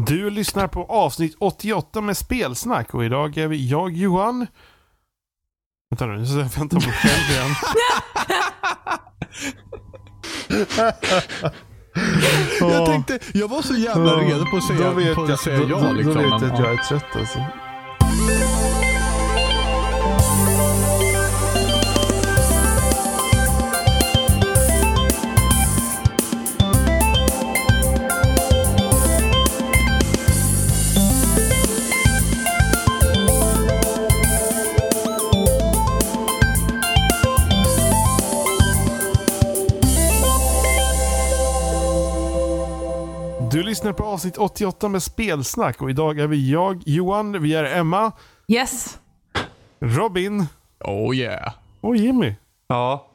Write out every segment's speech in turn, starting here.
Du lyssnar på avsnitt 88 med spelsnack och idag är vi jag Johan. Vänta nu, jag väntar på själv igen. Jag tänkte, jag var så jävla redo på att säga, Då vet på jag, att säga då, ja då, liksom. då vet jag att ja. jag är trött alltså. Lyssnar på avsnitt 88 med spelsnack och idag är vi jag, Johan, vi är Emma, Yes. Robin Oh yeah. och Jimmy. Ja.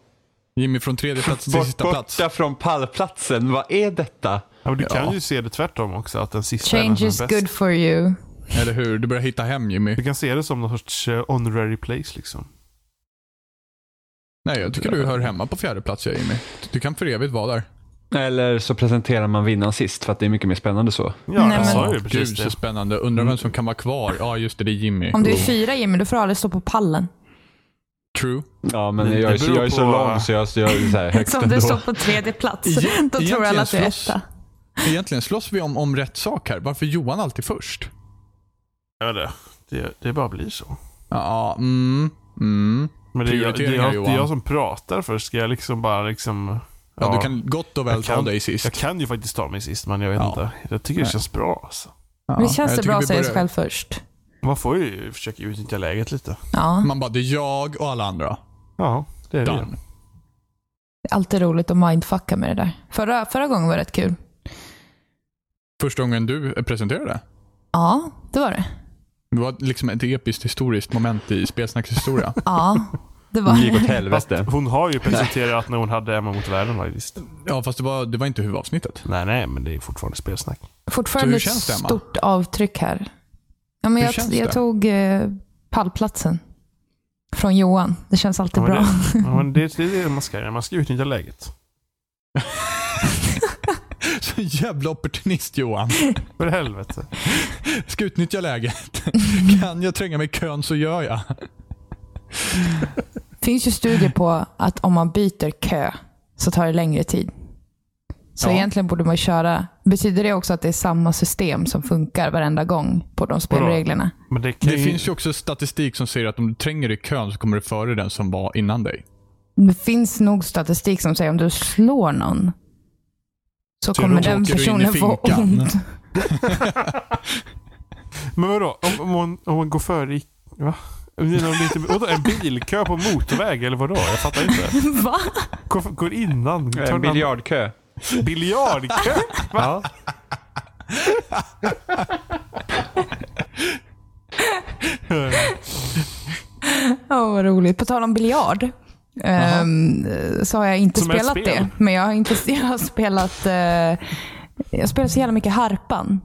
Jimmy från tredje plats till Bort, sista plats. borta från pallplatsen. Vad är detta? Ja, men du kan Ja. ju se det tvärtom också, att den sista är den Change är is bäst. good for you. Eller hur? Du börjar hitta hem Jimmy. Du kan se det som någon sorts eh, honorary place liksom. Nej, jag tycker du hör hemma på fjärde plats ja, Jimmy. Du kan för evigt vara där. Eller så presenterar man vinnaren sist för att det är mycket mer spännande så. Ja, Nej, jag men- sa ju Gud precis så det. spännande. Undrar vem som kan vara kvar. Ja, just det. Det är Jimmy. Om du är fyra Jimmy, då får du aldrig stå på pallen. True. Ja, men jag, är så- jag är så på- lång så jag, så jag är så här högt Så om ändå. du står på tredje plats, då tror alla att du är slåss- etta. Egentligen slåss vi om, om rätt sak här. Varför är Johan alltid först? Ja, det, det, det bara blir så. Ja, mm, mm. Men det är, jag, det, är Prioriteringar, jag, det är Johan. jag som pratar först. Ska jag liksom bara liksom... Ja, du kan gott och väl jag ta kan- dig sist. Jag kan ju faktiskt ta mig sist, men jag vet Ja. inte. Jag tycker det Nej. känns bra alltså. Ja, Men det känns det bra att säga sig börjar- själv först. Man får ju försöka utnyttja läget lite. Ja, Man bara, det är jag och alla andra. Ja, det är det. Done. det är alltid roligt att mindfucka med det där. Förra, förra gången var det rätt kul. Första gången du presenterade. Ja, det var det. Det var liksom ett episkt historiskt moment i spelsnackshistoria. Ja, det var Det gick åt helvete. Hon har ju presenterat när hon hade Emma mot världen faktiskt. ja, fast det var, det var inte huvudavsnittet. Nej, nej, men det är fortfarande spelsnack. Fortfarande Så hur ett känns det, Emma? stort avtryck här. Ja, men Hur jag, känns jag tog eh, pallplatsen. Från Johan. Det känns alltid Ja, men bra. det, ja, men det, det är det man ska göra. Man ska utnyttja läget. Så jävla opportunist Johan. För helvete. Ska utnyttja läget. Kan jag tränga mig i kön så gör jag. Finns ju studier på att om man byter kö så tar det längre tid. Så Ja. egentligen borde man köra... Betyder det också att det är samma system som funkar varenda gång på de spelreglerna? Men det, Det ju, finns ju också statistik som säger att om du tränger i kön så kommer du före den som var innan dig. Det finns nog statistik som säger om du slår någon så Så kommer den personen få ont. Men vadå? Om, om, man, om man går före i... Va? Lite- Vadå, en bilkö på motorväg eller vadå? Jag fattar inte. Va? Går, går innan. En biljardkö. Biljardkö? Ja. Ja, vad roligt. På tal om biljard. ehm, så har jag inte Som spelat spel. det. Men jag har, inte, jag har spelat eh, jag spelar så jävla mycket harpan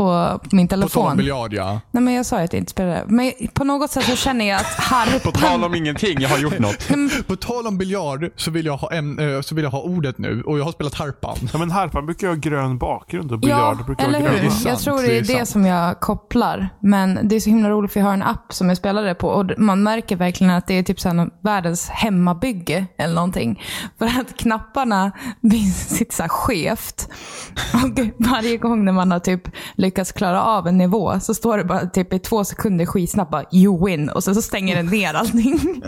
på, på min På telefon. om biljard ja. Nej, men jag sa ju att jag inte spelade. Men på något sätt så känner jag att harpan... På tal om ingenting, jag har gjort något. På tal om biljard så vill jag ha, en, eh, så vill jag ha ordet nu och jag har spelat harpan. Ja, men harpan brukar ju ha grön bakgrund och Ja, biljard brukar eller ha hur? Det är sant, jag tror det det är det sant. som jag kopplar. Men det är så himla roligt för jag har en app som jag spelar det på och man märker verkligen att det är typ så här världens hemmabygge eller någonting. För att knapparna sitter så här skevt. Och varje gång när man har typ lyckats klara av en nivå så står det bara typ i två sekunder skitsnabbt bara you win och sen så stänger den ner allting.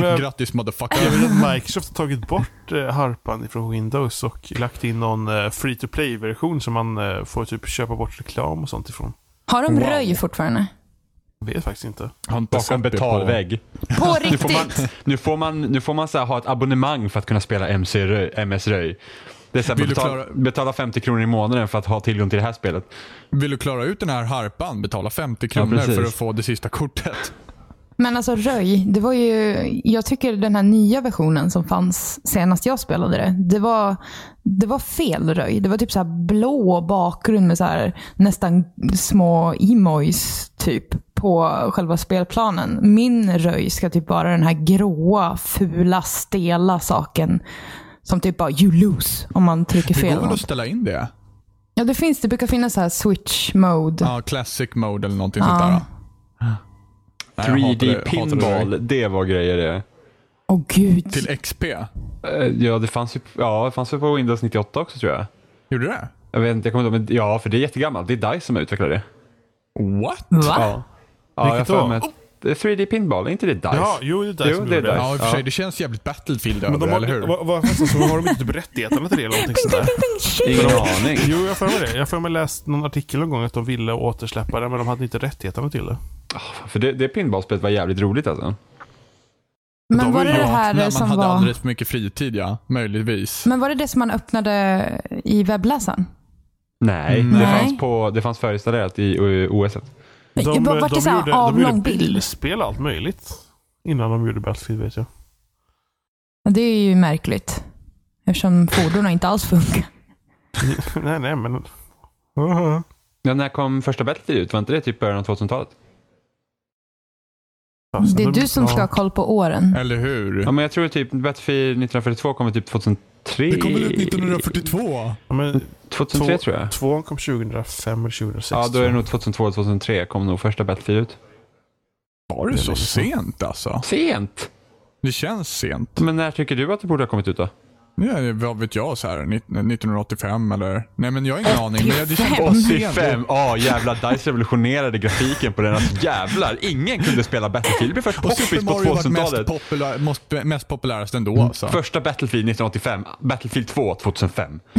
Men Grattis motherfucker. jag vet att Microsoft har tagit bort eh, harpan från Windows och lagt in någon eh, free to play-version som man eh, får typ köpa bort reklam och sånt ifrån. Har de Wow. röj fortfarande? Jag vet faktiskt inte. Bakom det på- betalvägg. På Nu får man, riktigt? nu får man, nu får man så här, ha ett abonnemang för att kunna spela MC Röj, MS Röj. Det är så här, Vill du betala, klara- betala 50 kronor i månaden för att ha tillgång till det här spelet. Vill du klara ut den här harpan, betala 50 Ja, kronor precis. för att få det sista kortet. Men alltså röj, det var ju, jag tycker den här nya versionen som fanns senast jag spelade det, det var, det var fel röj. Det var typ så här blå bakgrund med så här nästan små emojis typ på själva spelplanen. Min röj ska typ vara den här gråa, fula, stela saken som typ bara you lose om man trycker Det fel. går väl att ställa in det? Ja, det finns. Det brukar finnas så här switch mode. Ja, classic mode eller någonting Ja. sånt där. Nej, jag 3D hatade- hatade pinball, det. det var grejer det. Åh gud. Till XP. Eh, Ja, det fanns ju ja, det fanns ju på Windows 98 också tror jag. Gjorde det? Jag vet inte, jag kommer inte ihåg, men ja, för det är jättegammalt. Det är DICE som utvecklar det. What? Va? Ja. Ja, Vilket jag då? mig att- det 3D pinball, är inte det DICE? Ja, jo, det är där Jo, det är där. Ja, i och för sig. Det känns jävligt Battlefield Men över de det, har, eller hur? vad, vad, vad, har de inte typ rättigheterna till det eller någonting sådär? Ingen aning. Jo, jag har för mig det. Jag har för mig läst någon artikel någon gång att de ville återsläppa det, men de hade inte rättigheterna till det. För det, det pinballspelet var jävligt roligt alltså. Men De var det det här När man som hade var... alldeles för mycket fritid, ja. Möjligtvis. Men var det det som man öppnade i webbläsaren? Nej, Nej. Det, fanns på, det fanns förinstallerat i OS. De, det så här gjorde, de gjorde bilspel och allt möjligt. Innan de gjorde Battlefield vet jag. Ja, Det är ju märkligt. Eftersom fordonen inte alls funkar. nej, nej, men... Ja, när kom första Battlefield ut? Var inte det typ början av 2000-talet? Fasen, Det är de- du som ska ha koll på åren. Eller hur? Ja, men jag tror typ Battlefield 1942 kom typ 2003. Det kom väl ut 1942? Ja, men 2003 Två- tror jag. tvåan kom 2005 eller 2006. Ja, då är det nog 2002-2003 kom nog första Battlefield ut. Var det så sent alltså? Sent! Det känns sent. Men när tycker du att det borde ha kommit ut då? Ja, vad vet jag, så här, 1985 eller? Nej men jag har ingen aning. Men det känns bara 85. sent. 85! Ja, jävlar. DICE revolutionerade grafiken på den. Alltså jävlar. Ingen kunde spela Battlefield. Det blev först poppis på Mario var mest, 2000-talet. populär, mest, mest populärast ändå alltså. Första Battlefield 1985. Battlefield 2 2005.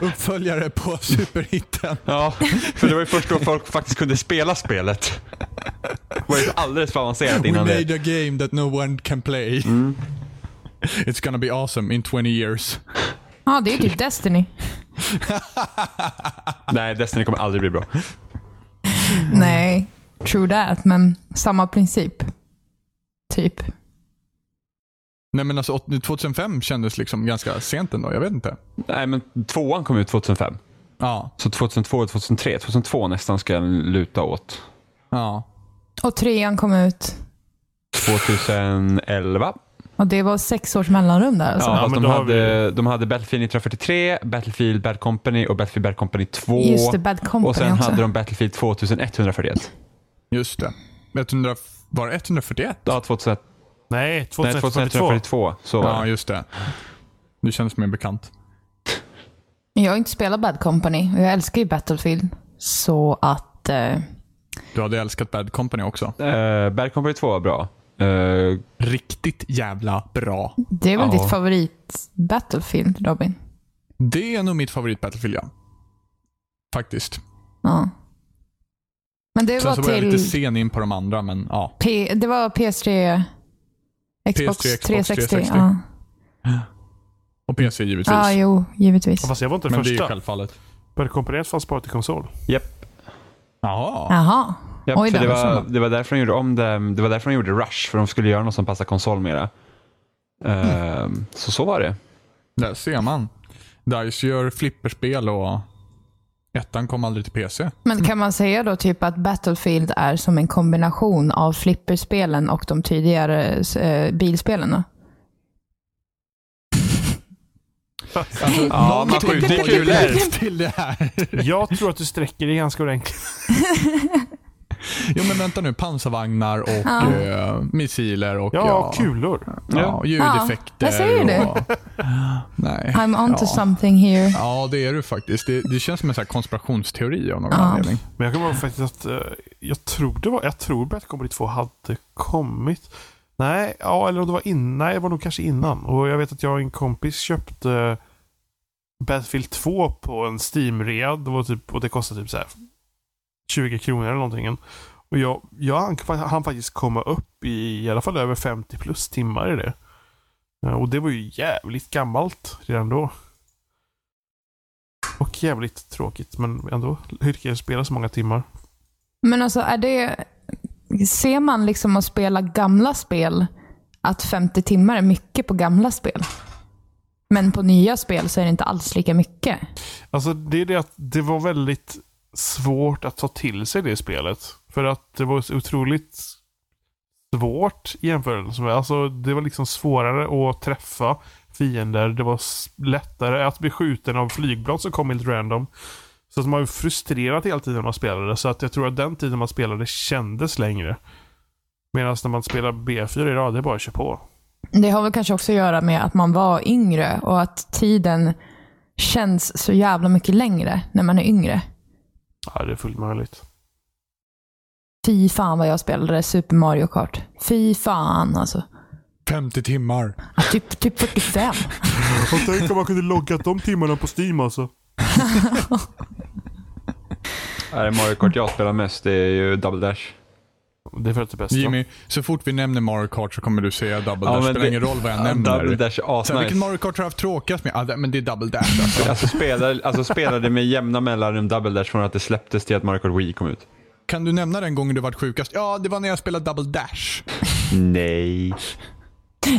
Uppföljare på superhitten. Ja, för det var ju först då folk faktiskt kunde spela spelet. Det var ju alldeles för avancerat We innan made det. a game that no one can play. It's gonna be awesome in 20 years. Ja, det är typ Destiny. Nej, Destiny kommer aldrig bli bra. Nej, true that, men samma princip. Typ. Nej men alltså åt- 2005 kändes liksom ganska sent ändå. Jag vet inte. Nej, men tvåan kom ut 2005. Ja. Så 2002 och 2003. 2002 nästan ska jag luta åt. Ja. Och trean kom ut. 2011. Och det var sex års mellanrum där alltså. Ja, fast men de, hade, de hade Battlefield 1943, Battlefield Bad Company och Battlefield Bad Company 2. Just det, Bad Company och sen också. hade de Battlefield 2141. Just det. 100, var det 141? Ja, 2001, Nej, nej, 2142. 2142. Så var Ja, just det. Det känns mer bekant. Jag har inte spelat Bad Company och jag älskar ju Battlefield. Så att... Eh, Du hade älskat Bad Company också. Uh, Bad Company 2 var bra. Eh, Riktigt jävla bra. det är väl Ja. ditt favorit Battlefield, Robin? Det är nog mitt favorit Battlefield, ja. Faktiskt. Ja. Men det Sen var så var jag lite till... sen in på de andra, men ja. P, det var PS3, Xbox, PS3, Xbox 360. 360. Ja. Och PC givetvis. ja, jo, givetvis. Fast jag var inte den men det är ju första. självfallet. Company 1 fanns bara till konsol. Japp. Jaha. Jaha. Japp, Oj för det, var, det var därför de gjorde om det. Det var därför de gjorde Rush, för de skulle göra något som passar konsol mera. Eh, Så så var det. Där ser man. DICE gör flipperspel och ettan kom aldrig till PC. Men kan man säga då typ att Battlefield är som en kombination av flipperspelen och de tidigare eh, bilspelen? Alltså, Ja, man skjuter kulor. till det här. Jag tror att du sträcker dig ganska ordentligt. Jo men vänta nu, pansarvagnar och Ja. eh, missiler och Ja, kulor. Ja, ljudeffekter. Ja, jag säger det. Och, nej. I'm onto ja. something here. Ja, det är du faktiskt. Det, det känns som en sån här konspirationsteori av någon Ja. anledning. Men jag kommer ihåg faktiskt att eh, jag tror det var, jag tror Bad Company 2 hade kommit. Nej, ja, eller om det var innan. Nej, det var nog kanske innan. Och jag vet att jag och en kompis köpte Battlefield 2 på en Steam-rea. Det var typ, och det kostade typ så här 20 kronor eller någonting. Och jag, jag han, han faktiskt komma upp i i alla fall över 50 plus timmar i det. Eh, Och det var ju jävligt gammalt redan då. Och jävligt tråkigt, men ändå. Hur kan jag spela så många timmar? Men alltså är det... Ser man liksom att spela gamla spel att 50 timmar är mycket på gamla spel? Men på nya spel så är det inte alls lika mycket. Alltså det är det att det var väldigt svårt att ta till sig det spelet. För att det var så otroligt svårt i jämförelse med, alltså det var liksom svårare att träffa fiender. Det var lättare att bli skjuten av flygblad som kom helt random. Så att man var frustrerad hela tiden man spelade. Så att jag tror att den tiden man spelade kändes längre. Medan när man spelar B4 idag, det är bara att köra på. Det har väl kanske också att göra med att man var yngre och att tiden känns så jävla mycket längre när man är yngre. Ja, det är fullt möjligt. Fy fan vad jag spelade Super Mario Kart. Fy fan alltså. 50 timmar. Ja, Typ, typ 45. Och tänk om man kunde logga de timmarna på Steam alltså. Är det Mario Kart jag spelar mest, det är ju Double Dash. Det är för att det är bästa. Jimmy, så fort vi nämner Mario Kart så kommer du säga Double Ja, Dash. men spelar det- ingen roll vad jag Ja, nämner. Double Dash är här, vilken asnice. Mario Kart har du haft tråkigast med? Ah, det- men det är Double Dash alltså. Alltså, spelade, alltså spelade med jämna mellanrum Double Dash från att det släpptes till att Mario Kart Wii kom ut. Kan du nämna den gången du varit sjukast? Ja, det var när jag spelade Double Dash. Nej.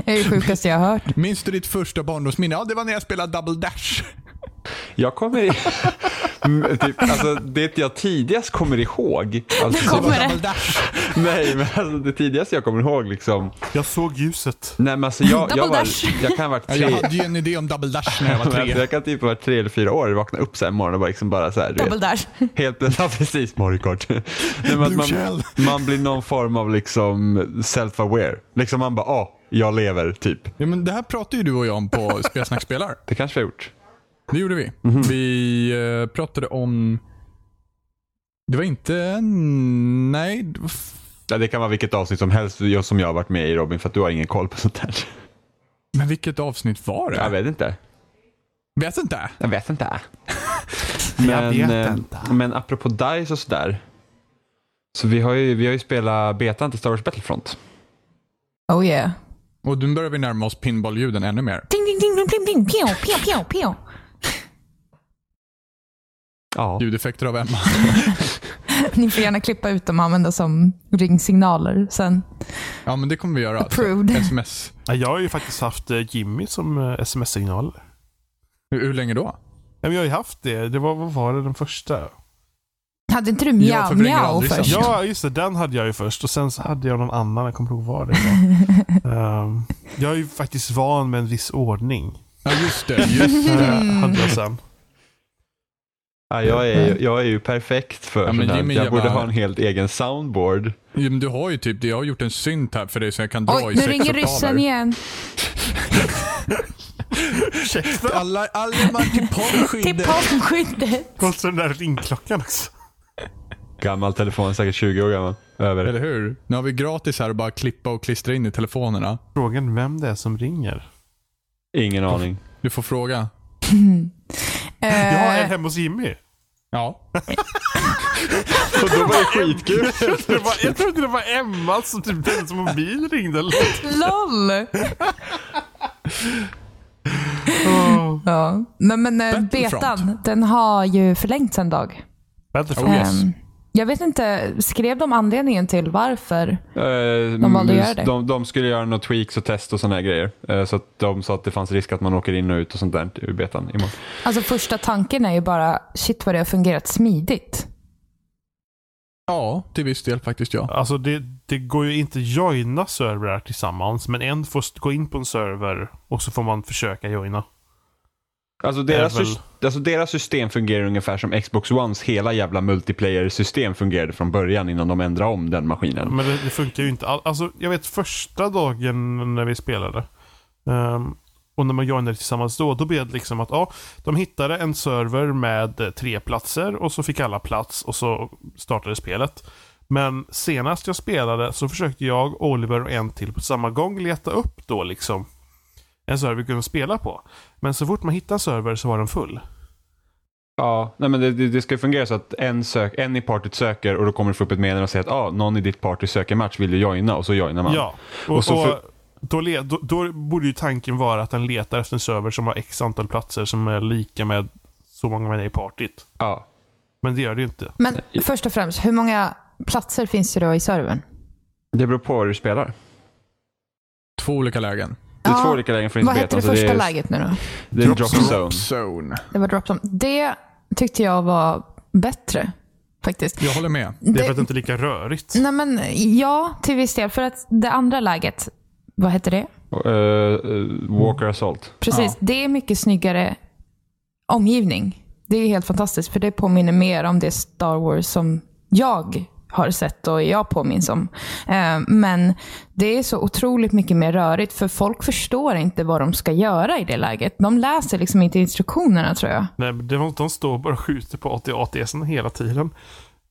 Det är det sjukaste jag har hört. Minns du ditt första barndomsminne? Ja, det var när jag spelade Double Dash. Jag kommer. Mm, typ, alltså, det jag tidigast kommer ihåg. Alltså, Nu kommer det. Double Dash. Nej, men alltså, det tidigaste jag kommer ihåg liksom. Jag såg ljuset. Nej, men alltså, jag, jag, var, dash. jag kan ha varit tre... jag hade ju en idé om Double Dash när jag var Men alltså, tre. jag kan typ ha varit tre eller fyra år och vakna upp så här en morgon och bara, liksom bara så här, Double vet, dash. helt ja, precis Mario Kart. Nej, man, shell. man blir någon form av liksom self-aware. Liksom man bara, ah, jag lever typ. Ja, men det här pratade ju du och jag om på Spelsnack spelar. Det kanske vi har gjort. Det gjorde vi. Vi eh, pratade om... Det var inte... Nej. Ja, det kan vara vilket avsnitt som helst jag- som jag har varit med i Robin för att du har ingen koll på sånt här. Men vilket avsnitt var det? Jag vet inte. vet inte. Jag vet inte. Jag Men, vet eh, inte. men apropå DICE och sådär. Så vi har ju, vi har ju spelat betan till Star Wars Battlefront. Oh yeah. Och nu börjar vi närma oss pinballljuden ännu mer. Ding, ding, ding, ding, ding, ding. Pio, pio, pio, pio. Ja. Ljudeffekter av Emma. Ni får gärna klippa ut dem och använda som ringsignaler sen. Ja, men det kommer vi göra. Approved. Sms. Ja, Jag har ju faktiskt haft eh, Jimmy som eh, sms-signal. Hur, hur länge då? Ja, men Jag har ju haft det. Det var, vad var det den första? Hade inte du mjau mjau först? Ja, just det. Den hade jag ju först och sen så hade jag någon annan. Jag kommer inte ihåg vad det var. Ehm, jag är ju faktiskt van med en viss ordning. Ja, just det. Just det. hade jag sen. Ja, jag, är, ju- jag är ju perfekt för Ja, men sånt här. Jimmy Jag borde ha en helt egen soundboard. Ja, men du har ju typ. Jag har gjort en synt här för dig så jag kan dra Oj, i nu sex ringer oktaver. ryssen igen. Ursäkta? Alla, alla man till Till porrskyddet. poddskyddet. Och så den där ringklockan också. Gammal telefon, säkert 20 år gammal. Över. Eller hur? Nu har vi gratis här att bara klippa och klistra in i telefonerna. Frågan vem det är som ringer. Ingen aning. Du får fråga. Jag har en Eh, hemma hos Jimmy. Ja. Och då var det skitkul. Det var, jag trodde det var Emma som typ hennes mobil ringde. eller. LOL. Åh. Ja. Men, men eh, betan, den har ju förlängts en dag. Battlefront. Oh, yes. Jag vet inte, skrev de anledningen till varför? Eh, De valde att göra det. De, de skulle göra några tweaks och test och sådana grejer. Eh, Så att de sa att det fanns risk att man åker in och ut och sånt där ur betan imorgon. Alltså första tanken är ju bara, shit vad det har fungerat smidigt. Ja, till viss del faktiskt ja. Alltså det, det går ju inte joina servrar tillsammans, men en får gå in på en server och så får man försöka joina. Alltså deras, väl- alltså deras system fungerar ungefär som Xbox Ones hela jävla multiplayer-system fungerade från början innan de ändrade om den maskinen. Men det, det funkar ju inte all, Alltså jag vet första dagen när vi spelade ehm, och när man joinade tillsammans då, då blev det liksom att ja, de hittade en server med tre platser och så fick alla plats och så startade spelet. Men senast jag spelade så försökte jag, Oliver och en till på samma gång leta upp då liksom en server vi kunde spela på. Men så fort man hittade en server så var den full. Ja, nej men det, det, ska fungera så att en, sök, en i partyt söker och då kommer det få upp ett meddelande och säger att ah, någon i ditt party söker match, vill du joina? Och så joinar man. Ja, och, Och så för- och då, då, då borde ju tanken vara att den letar efter en server som har x antal platser som är lika med så många man är i partyt. Ja. Men det gör det ju inte. Men först och främst, hur många platser finns det då i servern? Det beror på hur du spelar. Två olika lägen. Det är Ja, två olika lägen för Vad hette det betan, så första är, läget nu då? Det är Drop drop zone. zone. Zone. Det var Dropzone. Det tyckte jag var bättre faktiskt. Jag håller med. Det är för att det inte är lika rörigt. Nej men ja, till viss del. För att det andra läget, vad heter det? Uh, uh, Walker Assault. Precis, Ja. det är mycket snyggare omgivning. Det är helt fantastiskt, för det påminner mer om det Star Wars som jag har sett och jag påminns om. Eh, Men det är så otroligt mycket mer rörigt, för folk förstår inte vad de ska göra i det läget. De läser liksom inte instruktionerna tror jag. Nej, de, de står bara och skjuter på AT-ATSen hela tiden.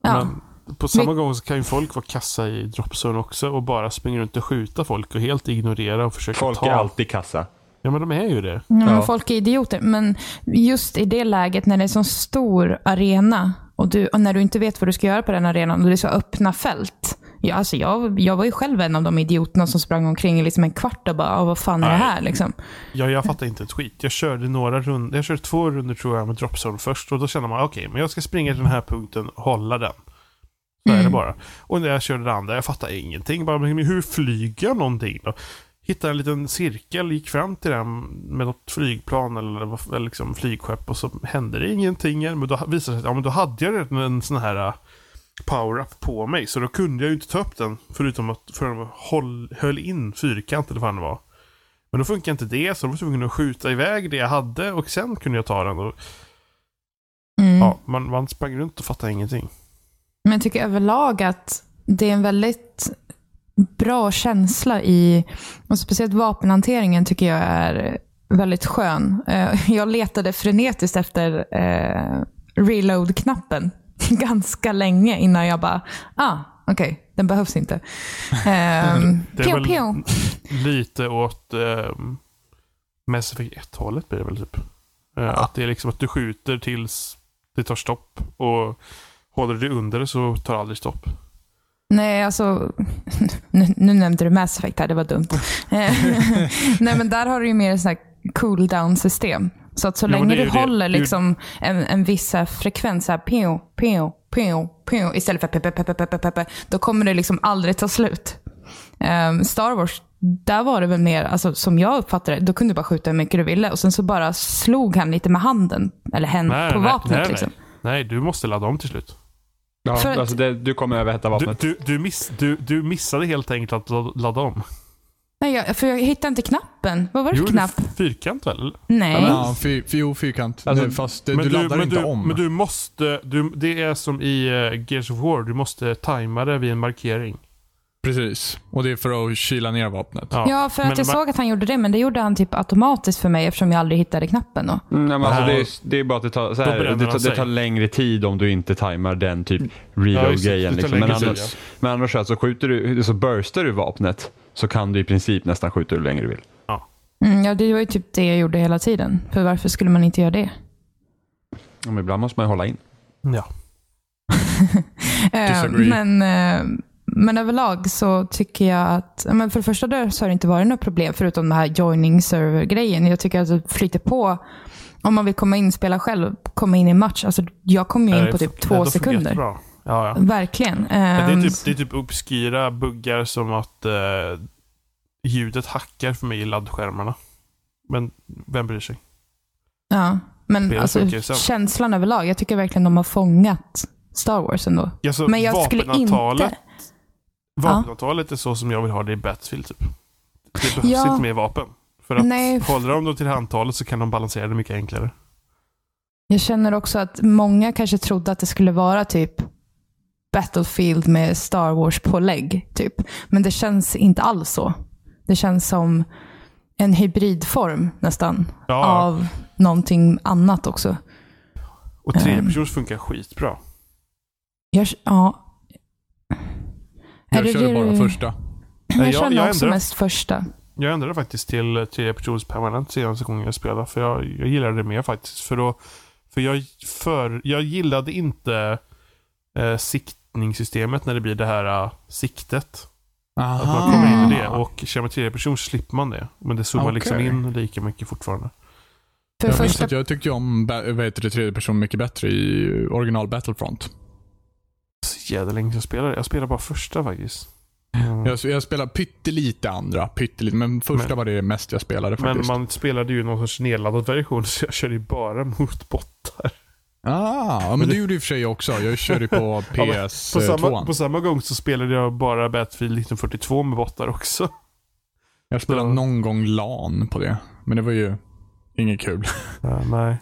Ja. Men på samma gång så kan ju folk vara kassa i dropzone också och bara springa runt och skjuta folk och helt ignorera och försöka Folk ta. är alltid kassa. Ja, men de är ju det. Ja, men Ja. Folk är idioter. Men just i det läget när det är en så stor arena och, du, och när du inte vet vad du ska göra på den arenan och det är så öppna fält. Ja, alltså jag, jag var ju själv en av de idioterna som sprang omkring i liksom en kvart och bara, "Ah, vad fan är det här? Liksom. Ja, jag fattar inte ett skit. Jag körde några runder. Jag körde två runder tror jag med dropzone först och då kände man okej, men jag ska springa till den här punkten och hålla den. Så är det Mm. bara. Och när jag körde det andra, jag fattade ingenting. Bara, men hur flyger jag någonting då? Hittade en liten cirkel, gick fram till den med något flygplan eller, liksom flygskepp och så hände det ingenting. Men då visade det sig att ja, men då hade jag redan en sån här uh, power-up på mig. Så då kunde jag ju inte ta upp den förutom att för att håll, höll in fyrkant eller vad det var. Men då funkar inte det, så då var jag tvungen att skjuta iväg det jag hade och sen kunde jag ta den. Och, Mm. ja, man, man sprang runt och fattade ingenting. Men jag tycker överlag att det är en väldigt bra känsla i, och speciellt vapenhanteringen tycker jag är väldigt skön. Eh, Jag letade frenetiskt efter eh, reload-knappen ganska länge innan jag bara, ah, okej, den behövs inte. Um, pio, pio. lite åt um, Mass Effect 1-hållet blir det väl typ. Eh, Att det är liksom att du skjuter tills det tar stopp och håller du under det så tar det aldrig stopp. Nej, alltså, nu, nu nämnde du Mass Effect här, det var dumt. Eh, Nej, men där har du ju mer så här cool down system. Så att så Jo, länge du håller Det liksom en, en viss här frekvens, så här, pio, pio, pio, pio, istället för pepe, pepe, pepe, pepe, då kommer det liksom aldrig ta slut. Ehm, Star Wars, där var det väl mer, alltså, som jag uppfattade det, då kunde du bara skjuta hur mycket du ville och sen så bara slog han lite med handen, eller hen, Nej, på nej, vapnet. nej, liksom. nej. nej, du måste ladda om till slut. Ja, För alltså det, du kommer överhetta Du, vapnet. du, du, miss, du, du missade helt enkelt att la- ladda om. Nej, jag, för jag hittade inte knappen. Vad var det för knapp? det fyrkant väl? Nej. Ja, fy, fy, jo, fyrkant. Alltså, Fast du, Men du laddar men inte du, om. Men du måste, du, det är som i uh, Gears of War, du måste tajma det vid en markering. Precis. Och det är för att kyla ner vapnet. Ja, för att men jag ma- såg att han gjorde det, men det gjorde han typ automatiskt för mig eftersom jag aldrig hittade knappen. Mm, nej, men alltså, Ja. det, är, det är bara att det tar, här, det, tar, det tar längre tid om du inte tajmar den typ Ja, det. reload-grejen. Tar liksom. men, annars, men annars så, skjuter du, så burstar du vapnet så kan du i princip nästan skjuta hur länge du vill. Mm, ja, det var ju typ det jag gjorde hela tiden. För varför skulle man inte göra det? Ja, Men ibland måste man ju hålla in. Ja. Eh, Disagree. men, eh, men överlag så tycker jag att, ja, men för det första då så har det inte varit något problem förutom den här joining server-grejen. Jag tycker att det flyter på. Om man vill komma in, spela själv, komma in i match. Alltså, jag kom ju in på typ två det sekunder. Ja, ja. Verkligen. Det, är Ehm, typ, det är typ obskyra buggar som att eh, ljudet hackar för mig i laddskärmarna. Men vem bryr sig? Ja, men alltså, känslan överlag. Jag tycker verkligen de har fångat Star Wars ändå. Alltså, Men jag skulle vapenantalet, inte... vapenantalet är så som jag vill ha det i Battlefield. Typ. Det behövs Ja. inte mer vapen. För att Nej. håller de dem till handtalet så kan de balansera det mycket enklare. Jag känner också att många kanske trodde att det skulle vara typ Battlefield med Star Wars-pålägg. Typ. Men det känns inte alls så. Det känns som en hybridform nästan Ja, av någonting annat också. och tredjepersons funkar skitbra. Jag, ja. Är Jag det körde det bara du- första. Jag jag- känner jag också ändrar. mest första. Jag ändrade faktiskt till eh, tredjepersons permanent senaste gången jag spelade. För jag, jag gillade det mer faktiskt. För, då, för, jag, för jag gillade inte eh, siktningssystemet när det blir det här eh, siktet. Att man kommer in i det. Och kör man tredjeperson så slipper man det. Men det zoomar liksom Okej. in lika mycket fortfarande. För Jag minns första att jag tyckte om vad heter det, tredje person mycket bättre i original Battlefront. Så jävla länge jag spelade. Jag spelade bara första faktiskt. Mm. Jag, jag spelade pyttelite andra, pyttelite, men första Men- var det mest jag spelade Men faktiskt. man spelade ju någon sorts nedladdad version så jag körde ju bara mot bottar. Ah, ja, men det gjorde och för sig också. Jag körde på Ja, men PS2. På samma, på samma gång så spelade jag bara Battlefield 1942 med bottar också. Jag spelade Ja. någon gång LAN på det. Men det var ju inget kul. Ja, nej.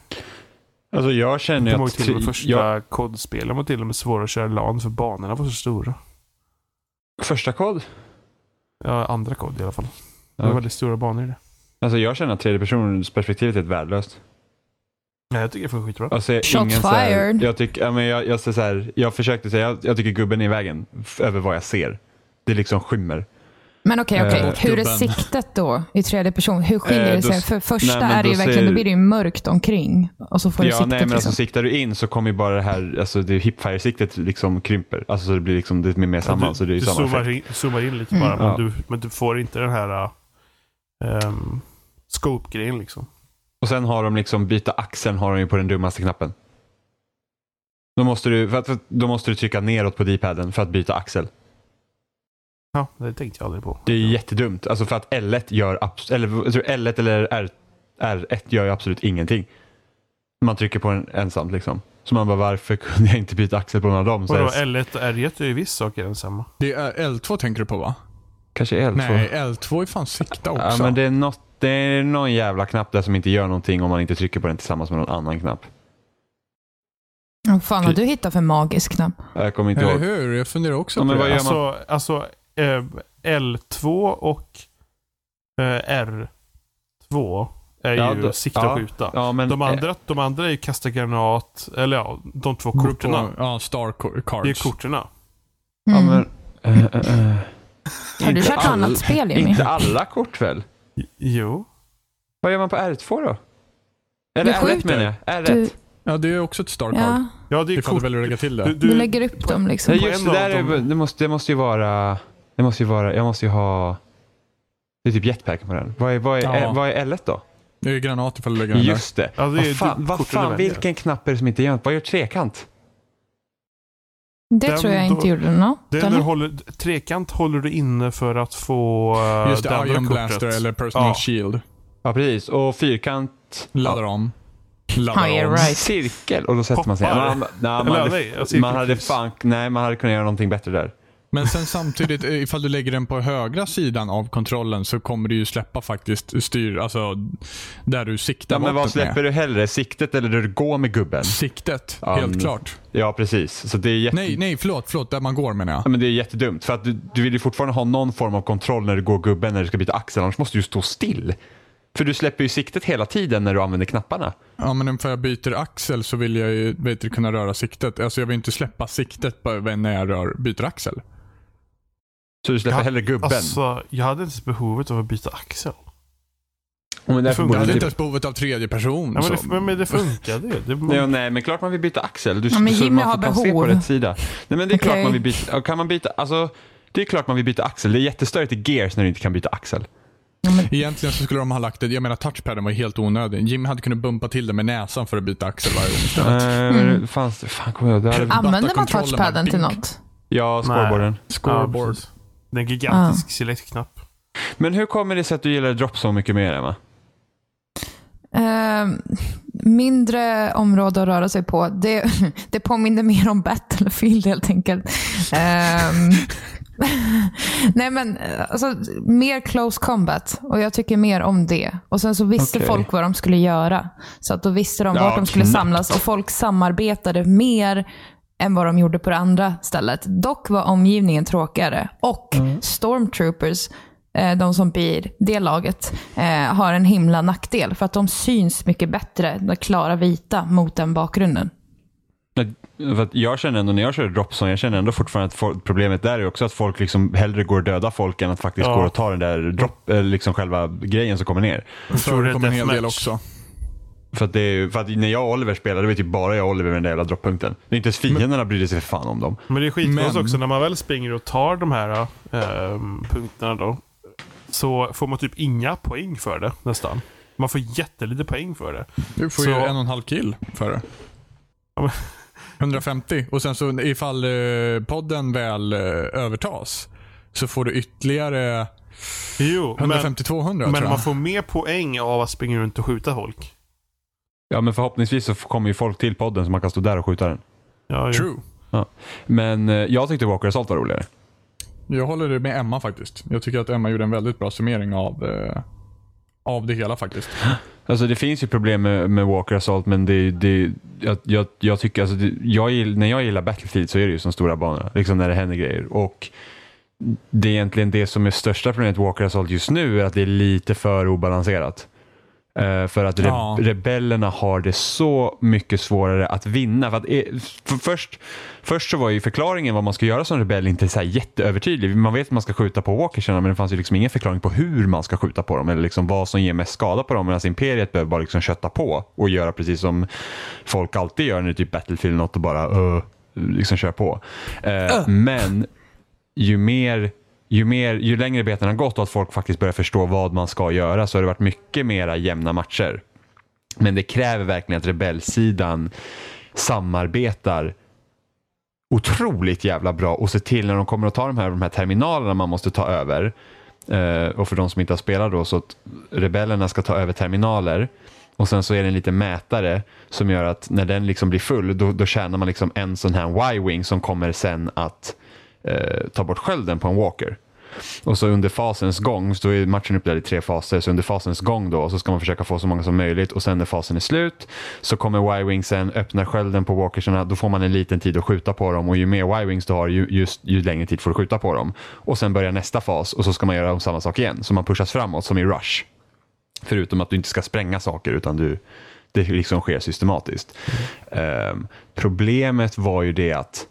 Alltså jag känner Jag kommer att... till och med första jag, kodspelen var till och med svåra att köra LAN för banorna var så stora. första kod? Ja, andra kod i alla fall. Det var väldigt stora banor i det. Alltså jag känner att tredjepersonsperspektivet är värdelöst. Nej, jag tycker det funkar skitbra. Alltså, Shots här, fired. jag, tycker, ja, men jag, jag, så här, jag försökte säga, jag, jag tycker gubben är i vägen över vad jag ser. Det liksom skymmer. Men okej, okej. Eh, hur är siktet då i tredje person? Hur skiljer Eh, det sig? För första nej, är det ju verkligen, ser- då blir det ju mörkt omkring. Och så får du Ja, siktet nej, men liksom. alltså siktar du in så kommer ju bara det här, alltså det hipfire-siktet liksom krymper. Alltså så det blir liksom, det är mer samman. du så det är du samma zoomar, in, zoomar in lite Mm. bara, men, Ja. du, men du får inte den här um, scope-grejen liksom. Och sen har de liksom byta axeln har de ju på den dummaste knappen. Då måste du, för att, för, då måste du trycka neråt på D-paden för att byta axel. Ja, det tänkte jag aldrig på. Det är jättedumt. Alltså för att L1 gör eller jag tror L1 eller R, R1 gör ju absolut ingenting. Man trycker på den ensamt liksom. Så man bara, varför kunde jag inte byta axel på någon av dem? Vadå, här, L1 och R1 är ju viss saker ensamma. Det är L2 tänker du på va? kanske L2. Nej, L2 är fan sikta också. Ja, men det är, något, det är någon jävla knapp där som inte gör någonting om man inte trycker på den tillsammans med någon annan knapp. Vad fan har du hittat för magisk knapp? Jag kommer inte Eller ihåg. hur? Jag funderar också Ja, på men det. vad gör man? Alltså, alltså eh, L2 och eh, R2 är Ja, ju sikta ja, och skjuta. Ja, men, De andra, de andra är ju kasta granat, eller ja, de två korterna. På, ja, star cards. Det är korterna. Ja, Mm. men, eh, eh, eh. har du Inte kört annat spel Jimmy? Inte alla kort väl? Jo. Vad gör man på R2 då? Eller Du R1 skjuter. menar jag. R1. Du, Ja, det är också ett star card. ja, Ja, det är kort. du väljer att lägga till det. Du, du du, lägger upp dem liksom. På just det. Där är, dem- det, måste, det måste ju vara... Det måste ju vara... Jag måste ju ha... Det är typ jetpacken på den. Vad är, vad är, Ja. vad är L1 då? Det är granat ifall du lägger den. Just det. Ja, det är vad fan, du- vad fan vilken knapp är det som inte gör något? Vad gör trekant? Det Den tror jag då- inte gjorde något. är du håller, trekant håller du inne för att få uh, Just det, kortet. Blaster eller Personal Ja. Shield. Ja, precis. Och fyrkant... Laddar om. Laddar om. right. Cirkel. Och då sätter man sig... Hoppar. Man, nej, man, hade, man hade fan... Nej, man hade kunnat göra någonting bättre där. Men sen samtidigt, eh, ifall du lägger den på högra sidan av kontrollen så kommer du ju släppa faktiskt styr, alltså där du siktar Ja, men vad släpper med. du hellre? Siktet eller där du går med gubben? Siktet, Ja, helt men- klart. Ja, precis. Så det är jätte... Nej, nej, förlåt, förlåt, där man går menar jag. Ja, men det är jättedumt. För att du, du vill ju fortfarande ha någon form av kontroll när du går gubben när du ska byta axel. Annars måste du ju stå still. För du släpper ju siktet hela tiden när du använder knapparna. Ja, men om jag byter axel så vill jag ju vet du, kunna röra siktet. Alltså jag vill inte släppa siktet när jag rör, byter axel. Så du släpper Ja, hellre gubben. Alltså, jag hade inte behovet av att byta axel. Men därför funkar Jag hade inte ens behovet av tredje person. Ja, men, det, men, men det funkade ju. Det, Nej, nej, men klart man vill byta axel. Du, Ja, men Jimmy man har se på behov. rätt sida. Nej, men det är klart Okej. man vill byta. Kan man byta? Alltså, det är klart man vill byta axel. Det är jättestörigt i Gears när du inte kan byta axel. Men, Egentligen så skulle de ha lagt det, jag menar touchpaden var helt onödig. Jimmy hade kunnat bumpa till det med näsan för att byta axel varje gång istället. Mm. Fanns det? Fan, kommer jag. Det använder man touchpaden till något? Ja, scoreboarden. Scoreboard. Det är en gigantisk select-knapp. Men hur kommer det sig att du gillar drop så mycket mer, Emma? Eh, mindre område att röra sig på. Det, det påminner mer om Battlefield helt enkelt. Ehm, nej men, alltså, mer close combat. Och jag tycker mer om det. Och sen så visste Okej. folk vad de skulle göra. Så att då visste de Ja, vart de skulle knappt. samlas och folk samarbetade mer än vad de gjorde på det andra stället. Dock var omgivningen tråkigare. Och stormtroopers, eh, de som blir det laget, eh, har en himla nackdel. För att de syns mycket bättre, de klara vita, mot den bakgrunden. Nej, För att jag känner ändå när jag kör Dropzone, jag känner ändå fortfarande att folk, problemet där är också att folk liksom hellre går och dödar folk än att faktiskt Ja. går och tar den där drop, eller liksom själva grejen som kommer ner. Det förekommer en hel del deathmatch. också. För att, det är, för att när jag och Oliver spelade, det var typ bara jag och Oliver med den där jävla dropppunkten. Det är inte ens fienderna brydde sig för fan om dem. Men det är skitkonstigt Men- också när man väl springer och tar de här ehm, punkterna då. Så får man typ inga poäng för det nästan. Man får jättelite poäng för det. Du får Så- ju en och en halv kill för det. Ja, men- 150. Och sen så ifall eh, podden väl eh, övertas så får du ytterligare Jo, men, 150-200 men tror jag. man får mer poäng av att springa runt och skjuta folk. Ja men förhoppningsvis så kommer ju folk till podden så man kan stå där och skjuta den. Ja, jo. True. Men eh, jag tyckte Walker Assault var roligare. jag håller med Emma faktiskt. Jag tycker att Emma gjorde en väldigt bra summering av, eh, av det hela faktiskt. Alltså det finns ju problem med, med Walker Assault men det, det, jag, jag, jag tycker, alltså det, jag, gill- när jag gillar Battlefield så är det ju som stora banor, liksom när det händer grejer. Och det är egentligen det som är största problemet med Walker Assault just nu är att det är lite för obalanserat. Eh, för att Ja. rebellerna har det så mycket svårare att vinna. För att, eh, för först, först så var ju förklaringen vad man ska göra som rebell inte så här jätteövertydlig. Man vet att man ska skjuta på walkersarna men det fanns ju liksom ingen förklaring på hur man ska skjuta på dem eller liksom vad som ger mest skada på dem. Medan Imperiet behöver bara liksom kötta på och göra precis som folk alltid gör när det är typ Battlefield något och bara uh, liksom kör på. Eh, Men ju mer ju, mer, ju längre beten har gått och att folk faktiskt börjar förstå vad man ska göra så har det varit mycket mera jämna matcher. Men det kräver verkligen att rebellsidan samarbetar otroligt jävla bra och ser till när de kommer att ta de här, de här terminalerna man måste ta över. Eh, och för de som inte har spelat då så att rebellerna ska ta över terminaler och sen så är det en liten mätare som gör att när den liksom blir full då, då tjänar man liksom en sån här Y-wing som kommer sen att eh, ta bort skölden på en walker. Och så under fasens gång, så är matchen uppdelad i tre faser, så under fasens gång då så ska man försöka få så många som möjligt och sen när fasen är slut så kommer Y-wingsen, öppnar skölden på walkersarna, då får man en liten tid att skjuta på dem och ju mer Y-wings du har ju, just, ju längre tid får du skjuta på dem. Och sen börjar nästa fas och så ska man göra om samma sak igen, så man pushas framåt som i Rush. Förutom att du inte ska spränga saker utan du, det liksom sker systematiskt. Ehm, problemet var ju det att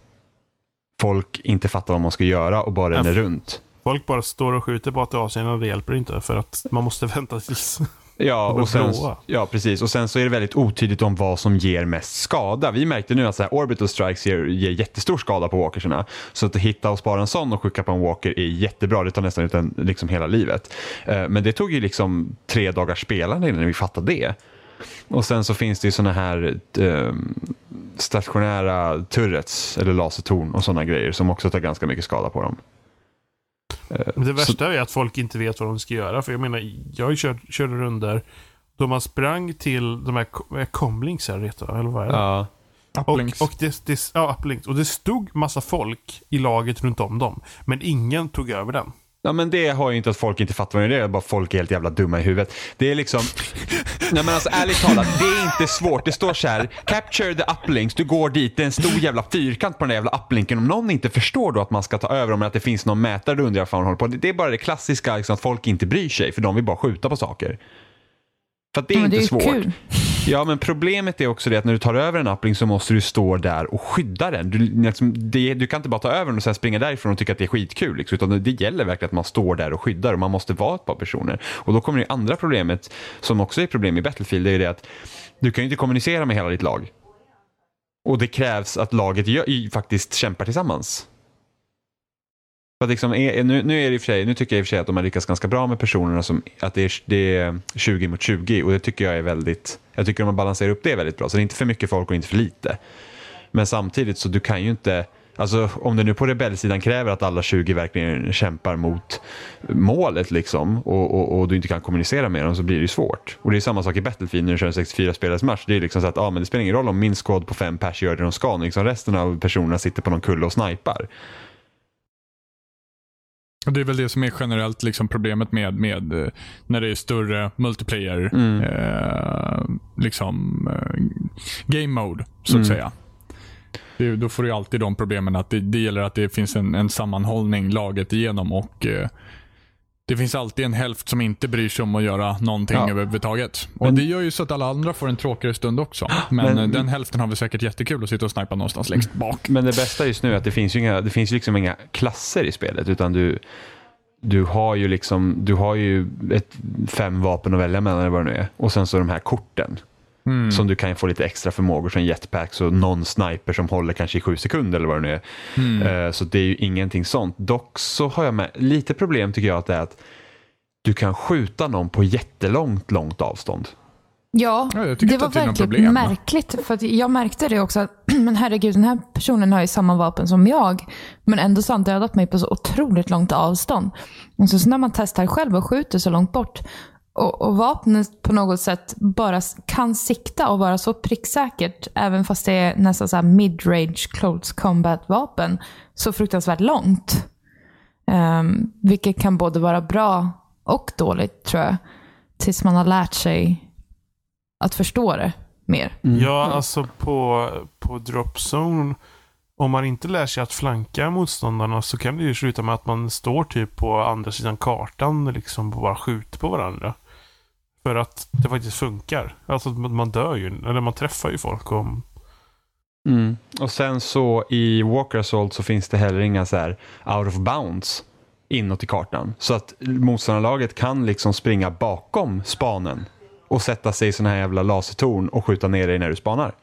folk inte fattar vad man ska göra och bara ränner runt. Folk bara står och skjuter på AT-AC'n och det hjälper inte för att man måste vänta tills... Ja, och sen, ja, precis. Och sen så är det väldigt otydligt om vad som ger mest skada. Vi märkte nu att så här, orbital strikes ger, ger jättestor skada på walkerserna. Så att hitta och spara en sån och skicka på en walker är jättebra. Det tar nästan ut en, liksom hela livet. Eh, Men det tog ju liksom tre dagars spelande innan vi fattade det. Och sen så finns det ju såna här eh, stationära turrets eller lasertorn och sådana grejer som också tar ganska mycket skada på dem. Men det värsta är att folk inte vet vad de ska göra. För jag menar, jag kört, körde runder då man sprang till de här eh, comlinks här, heter det, eller vad är det? Ja. Uplinks. Och, och, det, det, ja, uplinks. och det stod massa folk i laget runt om dem. Men ingen tog över den. Ja men det har ju inte att folk inte fattar vad det är, det är bara folk är helt jävla dumma i huvudet. Det är liksom, nej men alltså ärligt talat, det är inte svårt. Det står så här, capture the uplinks, du går dit, det är en stor jävla fyrkant på den där jävla uplinken. Om någon inte förstår då att man ska ta över dem, eller att det finns någon mätare, då undrar jag vad man håller på. Det är bara det klassiska, liksom, att folk inte bryr sig, för de vill bara skjuta på saker. För att det är Men inte det är svårt. kul. Ja, men problemet är också det att när du tar över en appling så måste du stå där och skydda den. Du, liksom, det, du kan inte bara ta över den och sen springa därifrån och tycka att det är skitkul. Liksom, utan det gäller verkligen att man står där och skyddar och man måste vara ett par personer. Och då kommer det andra problemet, som också är ett problem i Battlefield, det är det att du kan ju inte kommunicera med hela ditt lag. Och det krävs att laget gör, faktiskt kämpar tillsammans. För att liksom, är, nu, nu, är det i för sig, nu tycker jag i och för sig att de har lyckats ganska bra med personerna som att det är, det är 20 mot 20 och det tycker jag är väldigt, jag tycker de har balanserat upp det väldigt bra. Så det är inte för mycket folk och inte för lite. Men samtidigt så du kan ju inte, alltså om det nu på rebellsidan kräver att alla 20 verkligen kämpar mot målet liksom och, och, och du inte kan kommunicera med dem så blir det ju svårt. Och det är samma sak i Battlefield när du kör en 64 spelares match. Det är liksom så att, ah, men det spelar ingen roll om min squad på fem pers gör det de ska, liksom resten av personerna sitter på någon kulle och snipar. Det är väl det som är generellt liksom problemet med, med eh, när det är större multiplayer Mm. eh, liksom eh, game mode, så att Mm. säga. Det, då får du alltid de problemen att det, det gäller att det finns en, en sammanhållning laget igenom och eh, det finns alltid en hälft som inte bryr sig om att göra någonting Ja. överhuvudtaget. Och Men- Det gör ju så att alla andra får en tråkigare stund också. Men, Men- eh, den hälften har vi säkert jättekul att sitta och snipa någonstans längst bak. Men det bästa just nu är att det finns ju inga, det finns liksom inga klasser i spelet utan du, du har ju liksom, du har ju ett, fem vapen att välja mellan eller vad det nu är. Och sen så de här korten. Mm. Som du kan få lite extra förmågor som jetpacks och någon sniper som håller kanske i sju sekunder eller vad det nu är. Mm. Eh, Så det är ju ingenting sånt. Dock så har jag med lite problem tycker jag att det är att du kan skjuta någon på jättelångt, långt avstånd. Ja, det var verkligen märkligt. För att jag märkte det också. Att, men herregud, den här personen har ju samma vapen som jag. Men ändå så har han dödat mig på så otroligt långt avstånd. Och så, så när man testar själv och skjuter så långt bort. Och, och vapnet på något sätt bara kan sikta och vara så pricksäkert. Även fast det är nästan så här mid-range close combat vapen. Så fruktansvärt långt. Um, vilket kan både vara bra och dåligt tror jag. Tills man har lärt sig att förstå det mer. Ja, alltså på, på drop zone. Om man inte lär sig att flanka motståndarna så kan det ju sluta med att man står typ på andra sidan kartan liksom och bara skjuter på varandra. För att det faktiskt funkar. Alltså man dör ju, eller man träffar ju folk. Och... Mm. Och sen så i Walker Assault så finns det heller inga så här out of bounds inåt i kartan. Så att motståndarlaget kan liksom springa bakom spanen och sätta sig i sådana här jävla lasertorn och skjuta ner dig när du spanar.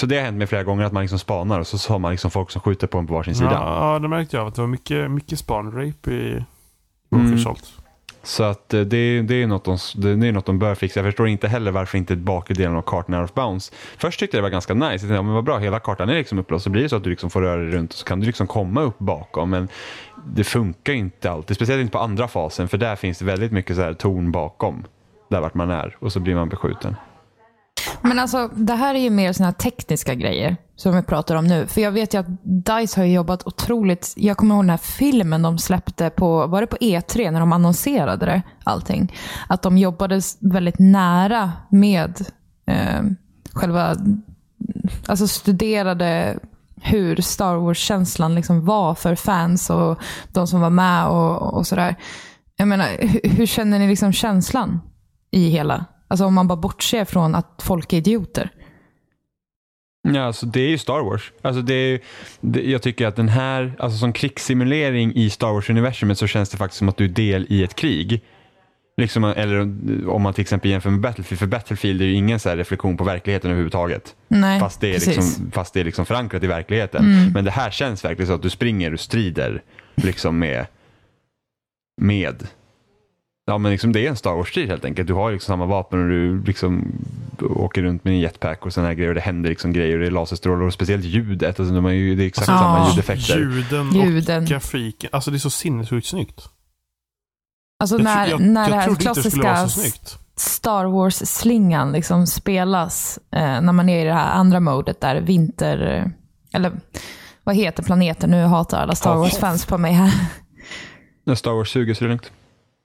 Så det har hänt mig flera gånger att man liksom spanar och så har man liksom folk som skjuter på en på varsin sida. Ja, det märkte jag. Att det var mycket, mycket span-rape i Walker Mm. Assault. Så att eh, det, det, är något de, det är något de bör fixa. Jag förstår inte heller varför inte bakre delen av kartan är off-bounce. bounds. Först tyckte jag det var ganska nice. Jag tänkte, ja, men vad bra, hela kartan är liksom upplåst. Så blir det så att du liksom får röra dig runt och så kan du liksom komma upp bakom. Men det funkar inte alltid. Speciellt inte på andra fasen. För där finns det väldigt mycket så här torn bakom. Där vart man är. Och så blir man beskjuten. Men alltså, det här är ju mer såna här tekniska grejer som vi pratar om nu. För jag vet ju att DICE har jobbat otroligt. Jag kommer ihåg den här filmen de släppte på, var det på E3 när de annonserade det, allting. Att de jobbade väldigt nära med eh, själva, alltså studerade hur Star Wars-känslan liksom var för fans och de som var med och, och sådär. Jag menar, hur, hur känner ni liksom känslan i hela? Alltså om man bara bortser från att folk är idioter. Ja, alltså det är ju Star Wars. Alltså det är, det, jag tycker att den här, alltså som krigssimulering i Star Wars-universumet så känns det faktiskt som att du är del i ett krig. Liksom, eller om man till exempel jämför med Battlefield, för Battlefield är ju ingen så här reflektion på verkligheten överhuvudtaget. Nej, Fast det, är precis. liksom, fast det är liksom förankrat i verkligheten. Mm. Men det här känns verkligen så att du springer och strider liksom med, med Ja men liksom det är en Star Wars-strid helt enkelt. Du har ju liksom samma vapen och du liksom åker runt med en jetpack och sådana här grejer och det händer liksom grejer och det är laserstrålar och speciellt ljudet. Alltså de har ju, det är exakt Ja. samma ljudeffekter. Ljuden, Ljuden. och grafiken. Alltså det är så sinnessjukt snyggt. Alltså Jag, när, jag, när det jag här det vara klassiska snyggt. Star Wars-slingan liksom spelas eh, när man är i det här andra modet där vinter... Eller vad heter planeten? Nu hatar alla Star. Wars-fans på mig här. När Star Wars suger så är det lugnt.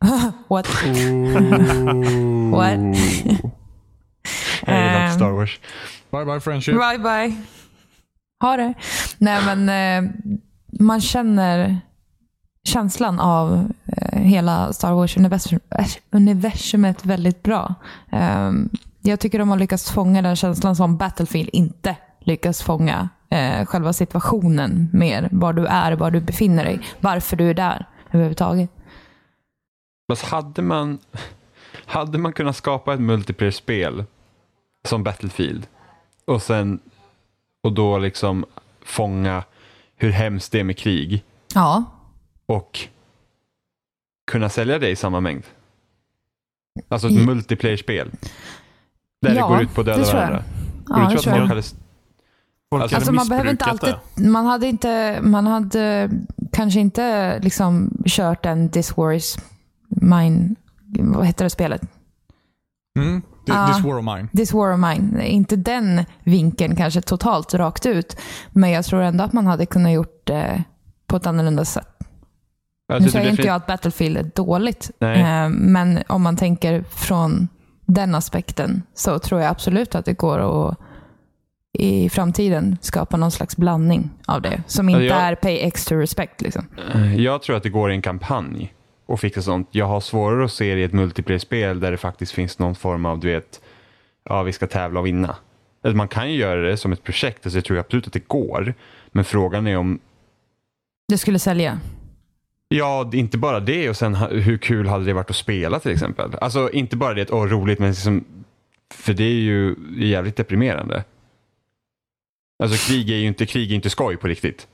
What? What? Jag gillar Ehm. Star Wars. Bye bye friendship. Bye bye. Ha det. Nej men eh, man känner känslan av eh, hela Star Wars-universumet väldigt bra. Eh, jag tycker de har lyckats fånga den känslan som Battlefield inte lyckas fånga. Eh, själva situationen mer. Var du är, var du befinner dig. Varför du är där överhuvudtaget. Fast hade man, hade man kunnat skapa ett multiplayer-spel som Battlefield och sen och då liksom fånga hur hemskt det är med krig Ja, och kunna sälja det i samma mängd. Alltså ett I- multiplayer-spel. Där Ja, det går ut på att döda det tror jag. varandra. ja det tror tror att jag. folk Alltså, Alltså man behöver inte alltid, det. man hade inte, man hade kanske inte liksom kört en This War is Mine, vad heter det spelet? Mm. Th- Ah. This war of mine. This War of Mine. Inte den vinkeln kanske totalt rakt ut, men jag tror ändå att man hade kunnat gjort det på ett annorlunda sätt. Jag Nu säger inte jag att Battlefield är dåligt, eh, men om man tänker från den aspekten så tror jag absolut att det går att i framtiden skapa någon slags blandning av det. Som inte Alltså jag- är pay extra respect. Liksom. Jag tror att det går i en kampanj och fixa sånt. Jag har svårare att se det i ett multiplayer-spel där det faktiskt finns någon form av, du vet, ja vi ska tävla och vinna. Man kan ju göra det som ett projekt, alltså jag tror absolut att det går. Men frågan är om, Det skulle sälja. ja inte bara det och sen hur kul hade det varit att spela till exempel. Alltså inte bara det åh roligt, men liksom, för det är ju jävligt deprimerande. Alltså krig är ju inte, krig är inte skoj på riktigt.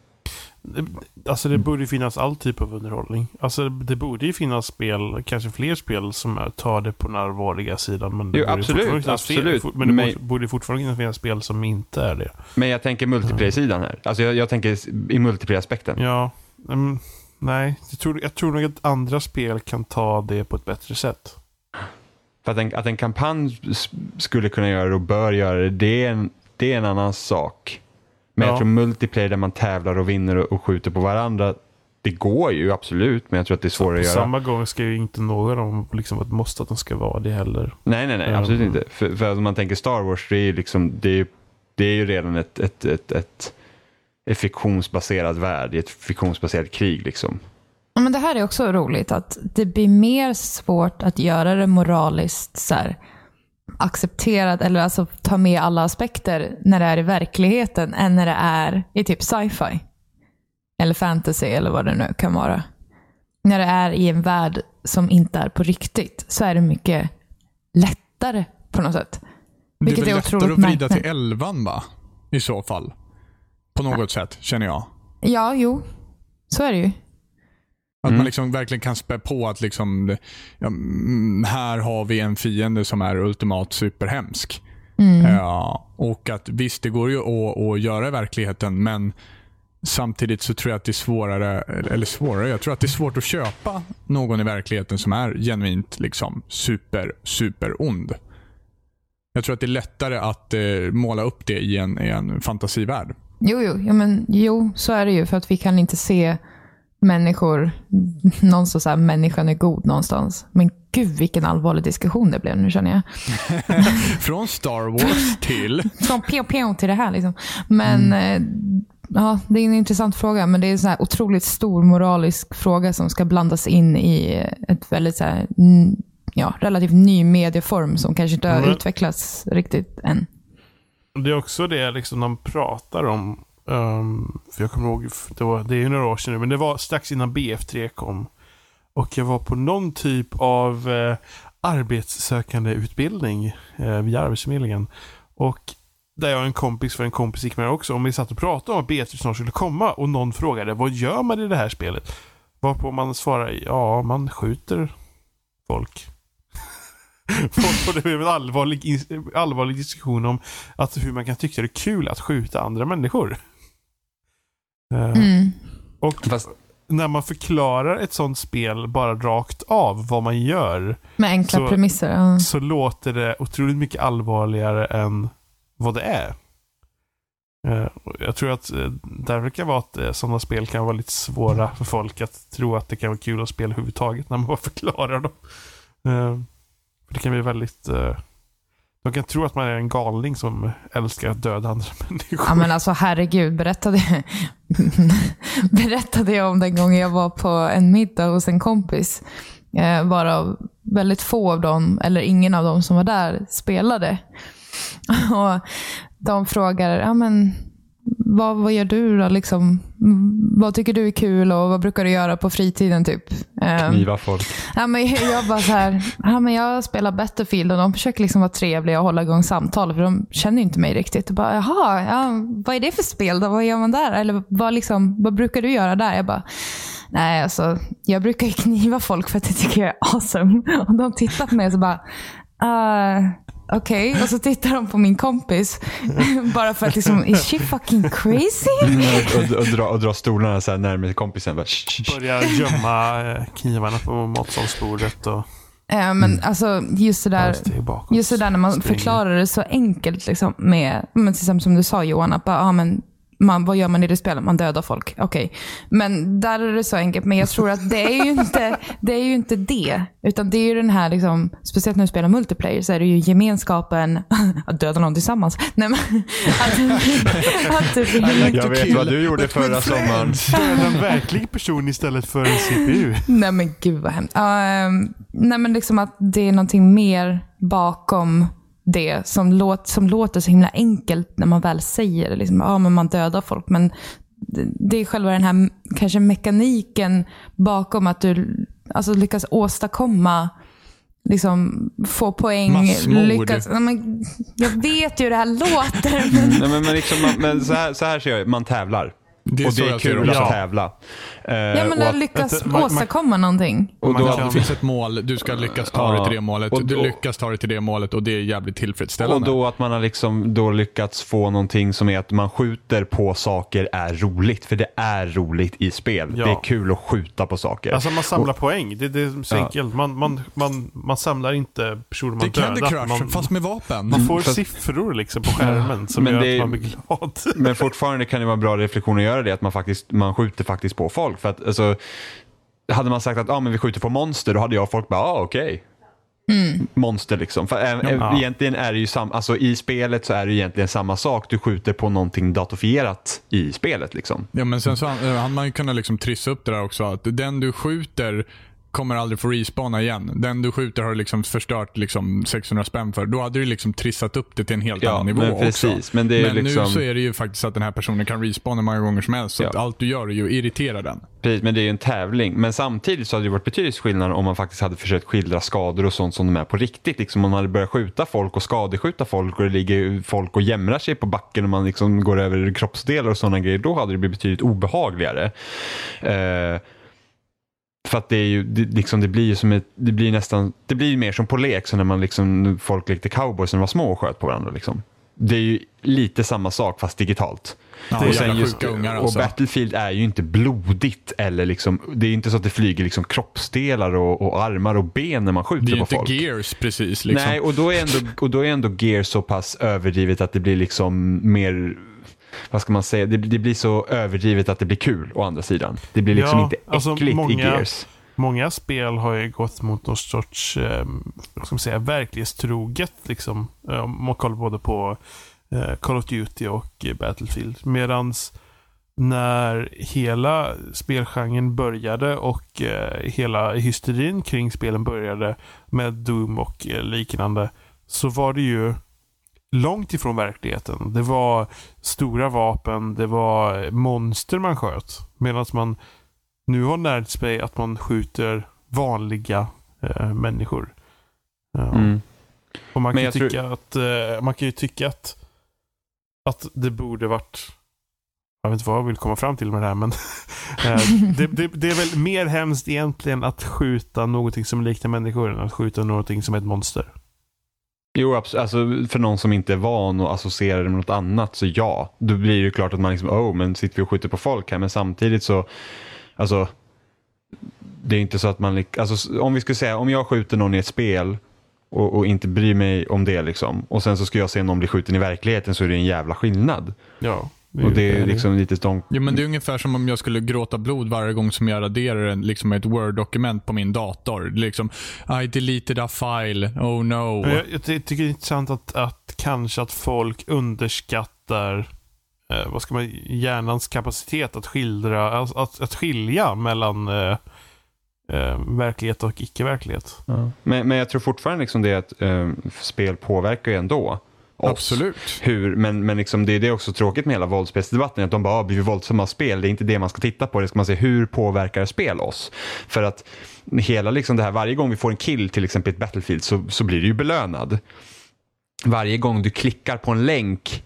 Alltså det borde finnas all typ av underhållning. Alltså det borde ju finnas spel, kanske fler spel som är- tar det på den allvarliga sidan. Men det Jo, borde absolut, absolut. Fler, men det Men- borde, fortfarande finnas spel som inte är det. Men jag tänker multiplayer-sidan här. Alltså jag, jag tänker i multiplayer-aspekten. Ja, mm, nej. Jag tror, jag tror nog att andra spel kan ta det på ett bättre sätt. För att en, att en kampanj skulle kunna göra det och bör göra det, det är en, det är en annan sak. Men Ja. jag tror multiplayer där man tävlar och vinner och, och skjuter på varandra, det går ju absolut, men jag tror att det är svårare På att göra. samma gång ska ju inte någon av dem liksom ett måste att de ska vara det heller. Nej, nej, nej, Ja. absolut inte. För, för om man tänker Star Wars, det är ju, liksom, det är, det är ju redan ett, ett, ett, ett, ett fiktionsbaserad värld, i ett fiktionsbaserat krig. Liksom. Ja, men det här är också roligt, att det blir mer svårt att göra det moraliskt så här, accepterat, eller alltså ta med alla aspekter när det är i verkligheten, än när det är i typ sci-fi. Eller fantasy, eller vad det nu kan vara. När det är i en värld som inte är på riktigt, så är det mycket lättare på något sätt. Det är Vilket är lättare att vrida till elvan va? I så fall. På något sätt, känner jag. Ja, jo. Så är det ju. Att Mm. man liksom verkligen kan spä på att liksom, ja, mm, här har vi en fiende som är ultimat superhemsk. Ja, och att visst, det går ju att, att göra i verkligheten, men samtidigt så tror jag att det är svårare, eller svårare, jag tror att det är svårt att köpa någon i verkligheten som är genuint liksom super, super ond. Jag tror att det är lättare att eh, måla upp det i en, i en fantasivärld. Jo, jo, ja, men, jo, så är det ju. För att vi kan inte se människor, någonstans så här, människan är god någonstans. Men gud vilken allvarlig diskussion det blev nu känner jag. Från Star Wars till... Från pew till det här liksom. Men eh, ja, det är en intressant fråga. Men det är en så här otroligt stor moralisk fråga som ska blandas in i ett väldigt så här, ja, relativt ny medieform som kanske inte har Mm. utvecklats riktigt än. Det är också det liksom de pratar om. Um, för jag kommer ihåg, det, var, det är ju några år sedan nu, men det var strax innan BF3 kom. Och jag var på någon typ av eh, arbetssökande utbildning eh, via Arbetsförmedlingen. Och där jag och en kompis för en kompis gick med också. Och vi satt och pratade om att BF3 snart skulle komma och någon frågade vad gör man i det här spelet? Varpå man svarar ja, man skjuter folk. och det blev en allvarlig, allvarlig diskussion om att hur man kan tycka det är kul att skjuta andra människor. Eh, Mm. Och Fast, när man förklarar ett sånt spel bara rakt av vad man gör Med enkla Så- premisser. Ja. så låter det otroligt mycket allvarligare än vad det är. Eh, Jag tror att eh, där verkar vara att sådana spel kan vara lite svåra för folk att tro att det kan vara kul att spela överhuvudtaget när man bara förklarar dem. För det kan bli väldigt... De kan tro att man är en galning som älskar att döda andra människor. Ja men alltså herregud, berättade, berättade jag om den gången jag var på en middag hos en kompis. Eh, varav väldigt få av dem, eller ingen av dem som var där, spelade. Och de frågar, ja men vad, vad gör du då? Liksom, vad tycker du är kul och vad brukar du göra på fritiden? typ? Eh, kniva folk. Ja, men jag bara så här, ja, men jag spelar Battlefield och de försöker liksom vara trevliga och hålla igång samtal för de känner inte mig riktigt. Och bara, Jaha, ja, vad är det för spel då? Vad gör man där? Eller vad, liksom, vad brukar du göra där? Jag bara, nej alltså, jag brukar kniva folk för att jag tycker jag är awesome. Och de tittar på mig och så bara, uh, Okej, och så tittar de på min kompis. Bara för att liksom, is she fucking crazy? och, och, och, dra, och dra stolarna så här närmare kompisen. Bara. Börjar gömma eh, knivarna på matsalsbordet och Eh, men alltså just det där. Just det där när man förklarar det så enkelt liksom, med, men till exempel som du sa Johan, att bara, ja, men man, vad gör man i det spelet? Man dödar folk. Okej. Men där är det så enkelt. Men jag tror att det är ju inte det. Är ju inte det. Utan det är ju den här, liksom, speciellt när du spelar multiplayer, så är det ju gemenskapen, att döda någon tillsammans. Nej, men, att, att det blir, Jag vet vad du gjorde förra sommaren. Döda en verklig person istället för en CPU. Nej men gud vad hemskt. Ja, ehm, nej men liksom att det är någonting mer bakom det som, låt, som låter så himla enkelt när man väl säger det. Liksom, ja, men man dödar folk. Men det, är själva den här kanske mekaniken bakom att du alltså, lyckas åstadkomma liksom, få poäng. Massmord. Lyckas, ja, men, jag vet ju hur det här låter. Men, Nej, men, men, liksom, man, men så, här, så här ser jag man tävlar. Det är och det är kul att också. tävla. Eh, Ja, men och att lyckas att man- man- åstadkomma någonting. och då, kan- det finns ett mål, du ska lyckas ta dig Ja. till det målet. Och du då- lyckas ta dig till det målet och det är jävligt och tillfredsställande. då att man har liksom då lyckats få någonting som är att man skjuter på saker är roligt. För det är roligt i spel. Ja. Det är kul att skjuta på saker. Alltså man samlar poäng. Det, det är så Ja. enkelt. Man, man, man, man samlar inte personer man det är Candy. Crush, fast med vapen. man får Fast- siffror liksom på skärmen som Men gör det- att man blir glad. Men fortfarande kan det vara en bra reflektion att göra det, att man, faktiskt, man skjuter faktiskt på folk. För att, alltså, hade man sagt att ah, men vi skjuter på monster, då hade jag folk bara, ah, okej. Monster liksom. För ä- ä- Ja. egentligen är det ju sam- alltså, i spelet så är det egentligen samma sak. Du skjuter på någonting datorfierat i spelet liksom. Ja, men sen så eh, hade man ju kunnat liksom trissa upp det där också. Att den du skjuter kommer aldrig få respawna igen. Den du skjuter har du liksom förstört liksom 600 spänn för. Då hade du liksom trissat upp det till en helt Ja, annan nivå men också. precis. Men det är men liksom- nu så är det ju faktiskt att den här personen kan respawna många gånger som helst. Så Ja. att allt du gör är ju att irritera den. Precis, men det är ju en tävling. Men samtidigt så hade det varit betydligt skillnad om man faktiskt hade försökt skildra skador och sånt som de är på riktigt. Liksom om man hade börjat skjuta folk och skadeskjuta folk och det ligger folk och jämrar sig på backen och man liksom går över kroppsdelar och sådana grejer. Då hade det blivit betydligt obehagligare. Eh, för att det är ju, det, liksom, det blir ju som ett, det blir nästan, det blir mer som på lek, så när man liksom, folk lekte cowboys när de var små och sköt på varandra. Liksom. Det är ju lite samma sak fast digitalt. Ja, och, sen just, och alltså. Battlefield är ju inte blodigt eller liksom, det är inte så att det flyger liksom kroppsdelar och, och armar och ben när man skjuter Det är ju på inte folk. gears precis. Liksom. Nej, och då, är ändå, och då är ändå gear så pass överdrivet att det blir liksom mer vad ska man säga, det, det blir så överdrivet att det blir kul å andra sidan. Det blir liksom Ja, inte alltså äckligt i många- Gears. Många spel har ju gått mot någon sorts eh, vad ska man säga, verklighetstroget. Liksom. Om man kollar både på eh, Call of Duty och eh, Battlefield. Medans när hela spelgenren började och eh, hela hysterin kring spelen började med Doom och eh, liknande så var det ju långt ifrån verkligheten. Det var stora vapen, det var monster man sköt. Medan man nu har närmat sig att man skjuter vanliga eh, människor. Ja. Mm. Och man kan, jag tycka att, eh, man kan ju tycka att, att det borde varit jag vet inte vad jag vill komma fram till med det här men eh, det, det, det är väl mer hemskt egentligen att skjuta någonting som liknar människor än att skjuta någonting som är ett monster. Jo, alltså för någon som inte är van och associerar det med något annat så ja. Då blir det ju klart att man liksom, oh, men sitter vi och skjuter på folk här? Men samtidigt så, alltså, det är inte så att man, alltså om vi skulle säga, om jag skjuter någon i ett spel och, och inte bryr mig om det liksom, och sen så ska jag se någon bli skjuten i verkligheten så är det en jävla skillnad. Ja. Och det är liksom lite stångt. Ja, men det är ungefär som om jag skulle gråta blod varje gång som jag raderar en, liksom ett Word-dokument på min dator. Liksom, I deleted a file, oh no. Jag, jag ty- tycker det är intressant att, att kanske att folk underskattar eh, vad ska man, hjärnans kapacitet att skildra, att, att, att skilja mellan eh, eh, verklighet och icke-verklighet. Men, men jag tror fortfarande liksom det att eh, spel påverkar ju ändå oss. Absolut. hur, men, men liksom det, det är också tråkigt med hela våldsspelsdebatten, att de bara, ah, blir vi våldsamma av spel? Det är inte det man ska titta på, det ska man se hur påverkar spel oss? För att hela liksom det här, varje gång vi får en kill till exempel i ett Battlefield så, så blir du ju belönad. Varje gång du klickar på en länk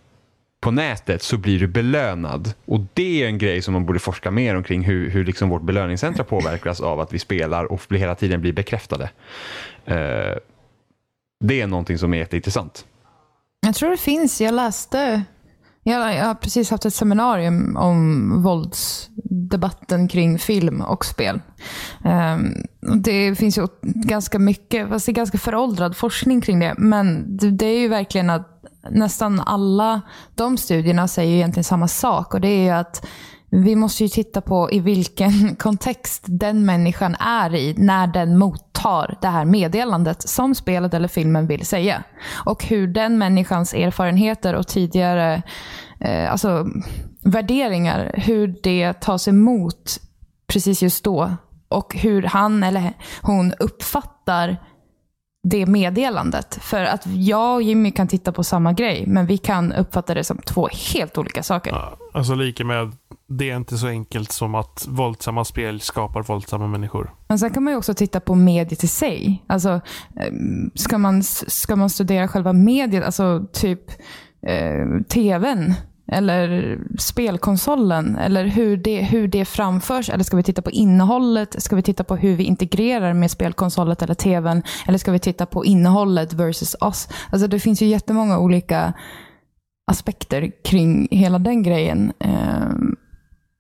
på nätet så blir du belönad. Och det är en grej som man borde forska mer omkring hur, hur liksom vårt belöningscentra påverkas av att vi spelar och hela tiden blir bekräftade. Eh, det är någonting som är jätteintressant. Jag tror det finns. Jag läste. Jag, jag har precis haft ett seminarium om våldsdebatten kring film och spel. Ehm, det finns ju ganska mycket, fast det är ganska föråldrad forskning kring det. Men det, det är ju verkligen att nästan alla de studierna säger egentligen samma sak. Och det är ju att vi måste ju titta på i vilken kontext den människan är i när den mottar det här meddelandet som spelet eller filmen vill säga. Och hur den människans erfarenheter och tidigare eh, alltså, värderingar, hur det tas emot precis just då. Och hur han eller hon uppfattar det meddelandet. För att jag och Jimmy kan titta på samma grej, men vi kan uppfatta det som två helt olika saker. Alltså lika med, det är inte så enkelt som att våldsamma spel skapar våldsamma människor. Men sen kan man ju också titta på mediet i sig. Alltså, eh, ska, man, ska man studera själva mediet, alltså typ eh, tvn, Eller spelkonsolen? Eller hur det, hur det framförs? Eller ska vi titta på innehållet? Ska vi titta på hur vi integrerar med spelkonsolet eller tvn? Eller ska vi titta på innehållet versus oss? Alltså det finns ju jättemånga olika aspekter kring hela den grejen. Eh,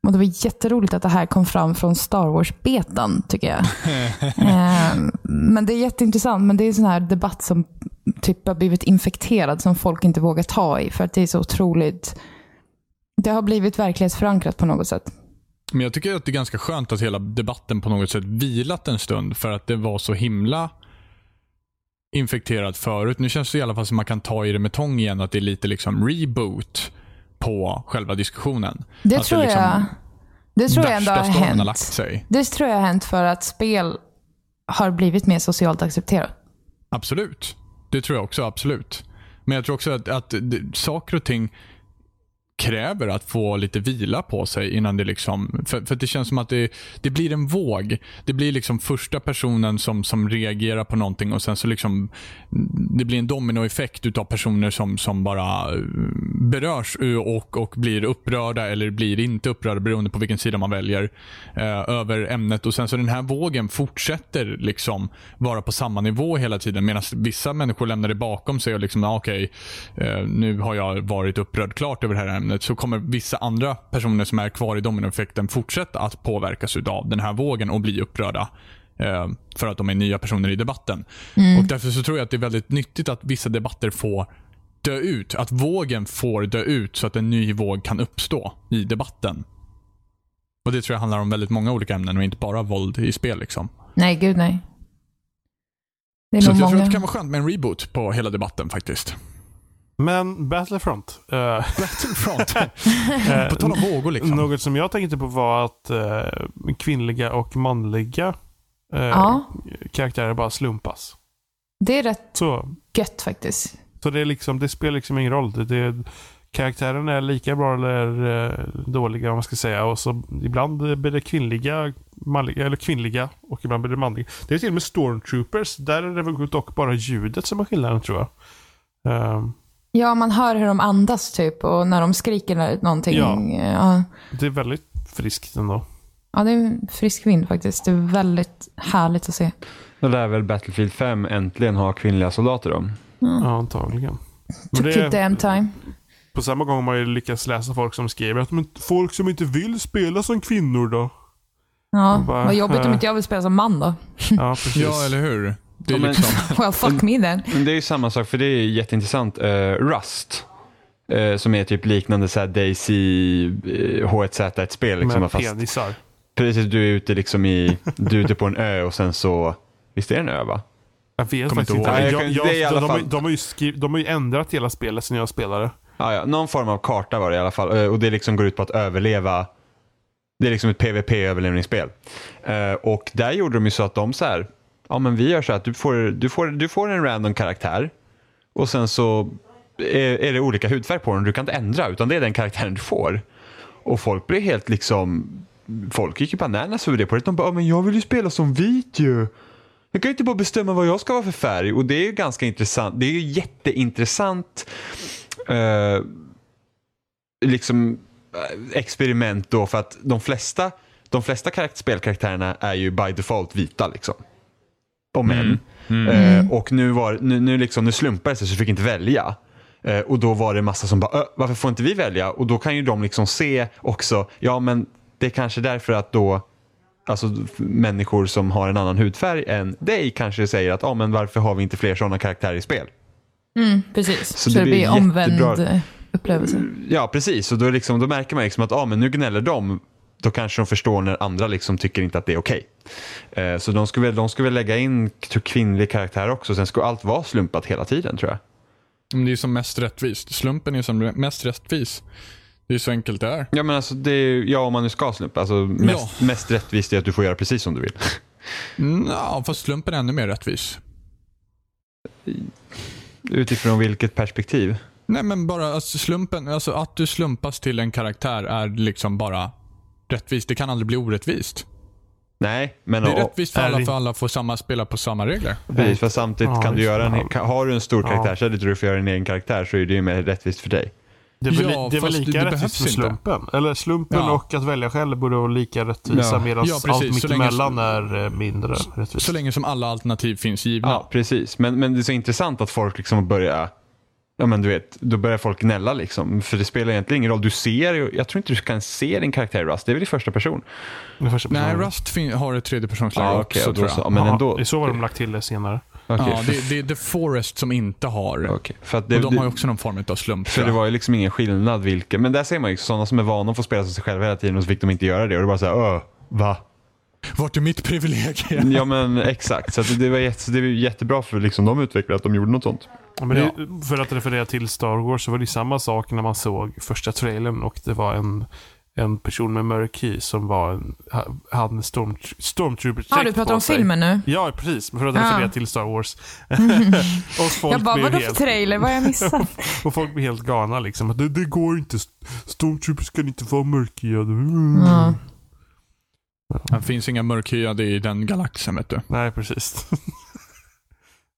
och Det var jätteroligt att det här kom fram från Star Wars-betan, tycker jag. Ehm, men det är jätteintressant, men det är en sån här debatt som typ har blivit infekterad, som folk inte vågar ta i, för att det är så otroligt... Det har blivit verklighetsförankrat på något sätt. Men jag tycker att det är ganska skönt att hela debatten på något sätt vilat en stund, för att det var så himla infekterat förut. Nu känns det i alla fall som man kan ta i det med tång igen, att det är lite liksom reboot på själva diskussionen. Det Att tror liksom jag, det tror jag ändå har hänt. har lagt sig. Det tror jag har hänt för att spel har blivit mer socialt accepterat. Absolut. Det tror jag också, absolut. Men jag tror också att, att det, saker och ting kräver att få lite vila på sig innan det liksom... För, för det känns som att det, det blir en våg. Det blir liksom första personen som, som reagerar på någonting och sen så liksom... Det blir en dominoeffekt utav personer som, som bara eh, berörs och, och blir upprörda eller blir inte upprörda beroende på vilken sida man väljer eh, över ämnet. Och Sen så den här vågen fortsätter liksom vara på samma nivå hela tiden medan vissa människor lämnar det bakom sig och liksom, ah, okej, eh, nu har jag varit upprörd klart över det här ämnet så kommer vissa andra personer som är kvar i dominoeffekten fortsätta att påverkas av den här vågen och bli upprörda eh, för att de är nya personer i debatten. Och Därför så tror jag att det är väldigt nyttigt att vissa debatter får dö ut. Att vågen får dö ut så att en ny våg kan uppstå i debatten. Och Det tror jag handlar om väldigt många olika ämnen och inte bara våld i spel. Liksom. Nej, gud nej. Så jag tror många. att det kan vara skönt med en reboot på hela debatten faktiskt. Men Battlefront. eh, Battlefront. på tal om vågor liksom. Något som jag tänkte på var att eh, kvinnliga och manliga eh, Ja. karaktärer bara slumpas. Det är rätt Så, gött faktiskt. så det, är liksom, det spelar liksom ingen roll. Det, det, karaktären är lika bra eller dåliga om man ska säga. Och så ibland blir det kvinnliga, manliga, eller kvinnliga och ibland blir det manliga. Det är till och med Stormtroopers. Där är det väl dock bara ljudet som är skillnaden tror jag. Ehm, Ja, man hör hur de andas typ och när de skriker när- någonting. Ja. Ja. det är väldigt friskt ändå. ja, det är en frisk vind faktiskt. Det är väldigt härligt att se. Då lär väl Battlefield 5 äntligen ha kvinnliga soldater då. Ja, antagligen. Men Took det- it damn time. På samma gång har man ju lyckats läsa folk som skriver att men, folk som inte vill spela som kvinnor då. Ja, bara, vad jobbigt om inte jag vill spela som man då. Ja, precis. Ja, eller hur? Det är Ja, men- liksom... Well, fuck me then. Men det är ju samma sak, för det är jätteintressant. Uh, Rust, eh, som är typ liknande så här Daisy uh, H1Z, ett spel. Liksom, Med fast penisar. precis, du är ute liksom i, du är ute på en ö och sen så, visst är det en ö va? Jag vet Kommer faktiskt inte. Jag, Nej, jag, jag alla de, har- fall- de, har ju skriv, de har ju ändrat hela spelet sen jag spelade. Ja, ja, någon form av karta var det i alla fall. Eh, Och det liksom går ut på att överleva. Det är liksom ett PVP-överlevningsspel. Eh, och där gjorde de ju så att de så här, ja men vi gör så att du får, du får, du får en random karaktär och sen så är, är det olika hudfärg på den. Du kan inte ändra utan det är den karaktären du får. Och folk blev helt liksom, folk gick ju bananas över det på det. De bara, ja, men jag vill ju spela som vit ju. Jag kan ju inte bara bestämma vad jag ska vara för färg och det är ju ganska intressant. Det är ju jätteintressant eh, liksom eh, experiment då för att de flesta, de flesta karakt- spelkaraktärerna är ju by default vita liksom. Och män. Eh, och nu, var, nu, nu, liksom, nu slumpade det sig så du fick inte välja. Eh, och då var det massa som bara, "Ö, varför får inte vi välja? Och då kan ju de liksom se också, ja men det är kanske därför att då Alltså människor som har en annan hudfärg än dig kanske säger att, ja men varför har vi inte fler sådana karaktärer i spel? Mm, precis. Så Så, det det blir blir omvänd jättebra. upplevelse. Ja, precis. Och då, liksom, då märker man liksom att ah, men nu gnäller de. Då kanske de förstår när andra liksom tycker inte att det är okej. Eh, så de skulle, de skulle lägga in kvinnlig karaktär också. Sen skulle allt vara slumpat hela tiden tror jag. Men Det är ju som mest rättvist. Slumpen är ju som mest rättvis. Det är så enkelt det är. Ja, men alltså, det är, ja om man nu ska slumpa. Alltså, mest, mest rättvist är att du får göra precis som du vill. Mm, ja, fast slumpen är ännu mer rättvis. Utifrån vilket perspektiv? Nej men bara alltså, slumpen, alltså att du slumpas till en karaktär är liksom bara rättvist. Det kan aldrig bli orättvist. Nej, men Det är och, rättvist för alla för alla får samma, spela på samma regler. precis, för samtidigt Ja, kan du göra en, kan, har du en stor Ja. karaktär så är det du får göra en egen karaktär så är det ju mer rättvist för dig. Det är väl, Ja, det är väl lika det rättvist behövs med inte. slumpen. Eller slumpen Ja. och att välja själv borde vara lika rättvisa Ja. medan Ja, allt mittemellan är eh, mindre rättvist. Så länge som alla alternativ finns givna. Ja, precis. Men, men det är så intressant att folk liksom börjar Ja men du vet, då börjar folk gnälla liksom. För det spelar egentligen ingen roll. Du ser ju, jag tror inte du kan se din karaktär i Rust. Det är väl i första person? Första Nej. Rust har ett tredjepersonsläge också tror då jag. så. Men ändå. Det är så har de lagt till det senare. Okej, Ja, för, det, det är The Forest som inte har. okej. för att det, och de har ju också någon form av slump. För det var ju liksom ingen skillnad vilken. Men där ser man ju sådana som är vana att få spela som sig själva hela tiden och så fick de inte göra det. Och det var så här, öh, va? Vart är mitt privilegium? Ja men exakt. Så att det, var jätte, det var jättebra för liksom de utvecklare att de gjorde något sånt. Ja, Men det, för att referera till Star Wars så var det samma sak när man såg första trailern och det var en, en person med mörk hy som var en, ha- hade en storm, stormtrooper Ja, du pratar om filmen nu? Ja, precis. För att Ja. referera till Star Wars. och folk Jag bara, vadå för trailer? Vad har jag missat? och folk blir helt galna liksom. Att Det, det går inte. Stormtroopers kan inte vara mörkhyade. Mm. Ja. Det finns inga mörkhyade i den galaxen vet du. Nej, precis.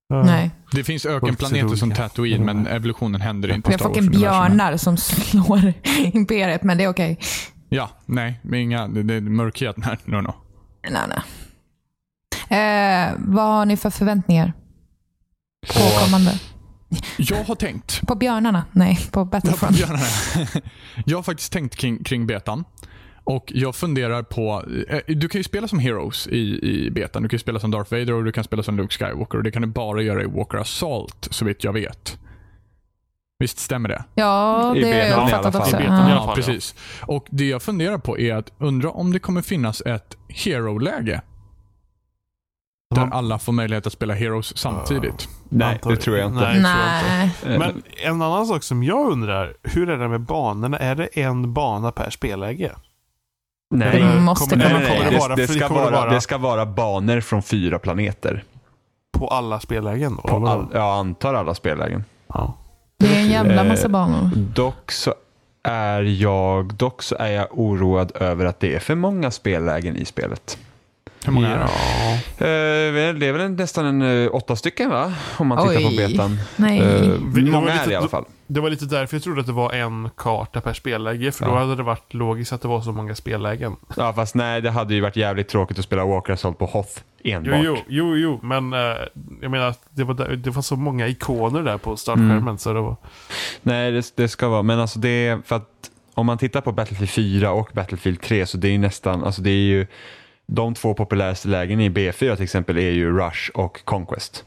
Nej. Det finns ökenplaneter som. Tatooine men evolutionen händer inte Vi har fucking björnar som slår imperiet, men det är okej. Ja, nej, inga, det, det är mörkhyat. Nej, no, no. Nej, nej. Eh, vad har ni för förväntningar? På kommande? Jag har tänkt På björnarna? Nej, på Ja, på Battlefront. björnarna. jag har faktiskt tänkt kring, kring betan. Och jag funderar på, eh, du kan ju spela som Heroes i, i betan. Du kan ju spela som Darth Vader och du kan spela som Luke Skywalker. Och det kan du bara göra i Walker Assault, så vitt jag vet. Visst stämmer det? Ja, I det har jag fattat också. I betan i alla Ja. fall. ja. precis. Och det jag funderar på är att undra om det kommer finnas ett Hero-läge. Där alla får möjlighet att spela Heroes samtidigt. Nej, Antar- det tror jag inte. Nej, tror jag inte. Nej. Men en annan sak som jag undrar, hur är det med banorna? Är det en bana per spelläge? Nej. Det måste kommer, eller Nej, kommer nej, det det, ska vara, det ska vara banor från fyra planeter. på alla spellägen? Då, På all, jag antar alla spellägen. ja. Det är en jävla Eh, massa banor. Dock så är jag, dock så är jag oroad över att det är för många spellägen i spelet. Hur många är det? Ja. Eh, det är väl nästan en eh, åtta stycken va? Om man tittar på Oj. betan. Nej. Eh, Det var många är lite- det i alla fall. Det var lite därför jag trodde att det var en karta per spelläge. För då Ja. hade det varit logiskt att det var så många spellägen. Ja, fast nej, det hade ju varit jävligt tråkigt att spela Walker Assault på Hoth Jo, enbart. jo, jo, jo. men eh, jag menar att det var, där, det var så många ikoner där på startskärmen. Mm. Så det var, Nej, det, det ska vara, men alltså det är för att om man tittar på Battlefield 4 och Battlefield 3 så det är ju nästan, alltså det är ju de två populäraste lägen i B4 till exempel är ju Rush och Conquest.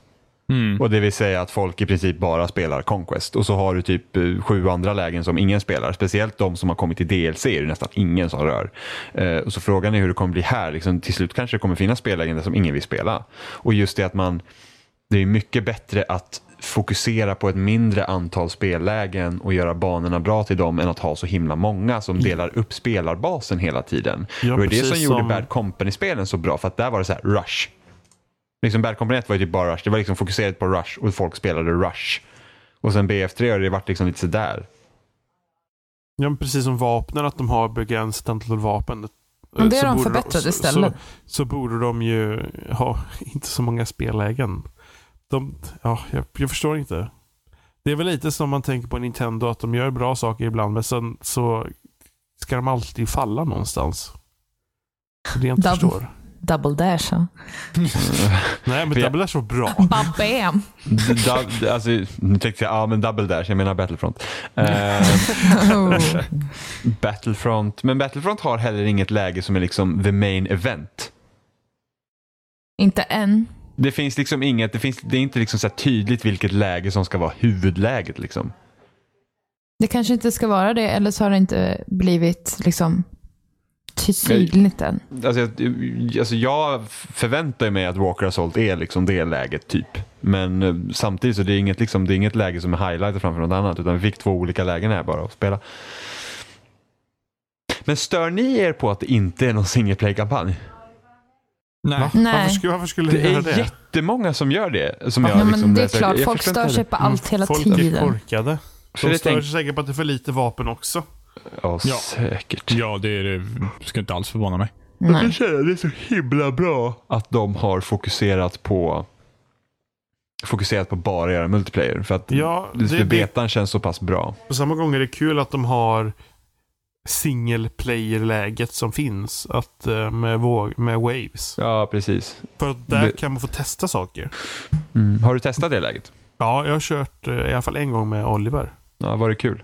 Mm. Och det vill säga att folk i princip bara spelar Conquest. Och så har du typ eh, sju andra lägen som ingen spelar. Speciellt de som har kommit till DLC är det nästan ingen som rör. Eh, och så frågan är hur det kommer bli här. Liksom, till slut kanske det kommer finnas spellägen där som ingen vill spela. Och just det att man, det är mycket bättre att fokusera på ett mindre antal spellägen och göra banorna bra till dem än att ha så himla många som delar upp spelarbasen hela tiden. Ja, det var det som gjorde som- Bad Company-spelen så bra för att där var det så här rush. Liksom Bad Company 1 var ju typ bara Rush. Det var liksom fokuserat på Rush och folk spelade Rush. Och sen BF3 har det varit liksom lite sådär. ja, men precis som vapnen, att de har begränsat antal vapen. Men det är de så, istället. Så, så borde de ju ha inte så många spellägen. De, ja, jag, jag förstår inte. Det är väl lite som man tänker på Nintendo, att de gör bra saker ibland, men sen så ska de alltid falla någonstans. Det jag inte Dub- förstår. Double dash. Ja. Nej, men Double är så bra. Du- alltså, nu tänkte jag, ja men Double Dash, jag menar Battlefront. Eh. Battlefront, men Battlefront har heller inget läge som är liksom the main event. Inte än. Det finns liksom inget, det, finns, det är inte liksom så tydligt vilket läge som ska vara huvudläget. Liksom. Det kanske inte ska vara det, eller så har det inte blivit liksom tydligt än. Alltså, jag, alltså jag förväntar mig att Walker Assault är liksom det läget typ. Men eh, samtidigt så det är inget, liksom, det är inget läge som är highlightat framför något annat utan vi fick två olika lägen här bara att spela. Men stör ni er på att det inte är någon single play-kampanj? Nej. Va? Nej. Varför skulle, varför skulle Det jag göra är det? jättemånga som gör det. Som jag, Ja, liksom men det är klart, Jag folk stör sig på allt hela Folk är tiden. korkade. För De det stör tänk- sig säkert på att det är för lite vapen också. Ja, Ja. säkert. Ja, det är det. Ska inte alls förvåna mig. Jag Nej. kan säga det är så himla bra att de har fokuserat på fokuserat på bara att göra multiplayer. För att Ja, för det, det, betan känns så pass bra. på samma gång är det kul att de har single player-läget som finns. Att, eh, med, med waves. Ja, precis. För att där Det- kan man få testa saker. Mm. Har du testat det läget? Ja, jag har kört eh, i alla fall en gång med Oliver. Ja, var det kul?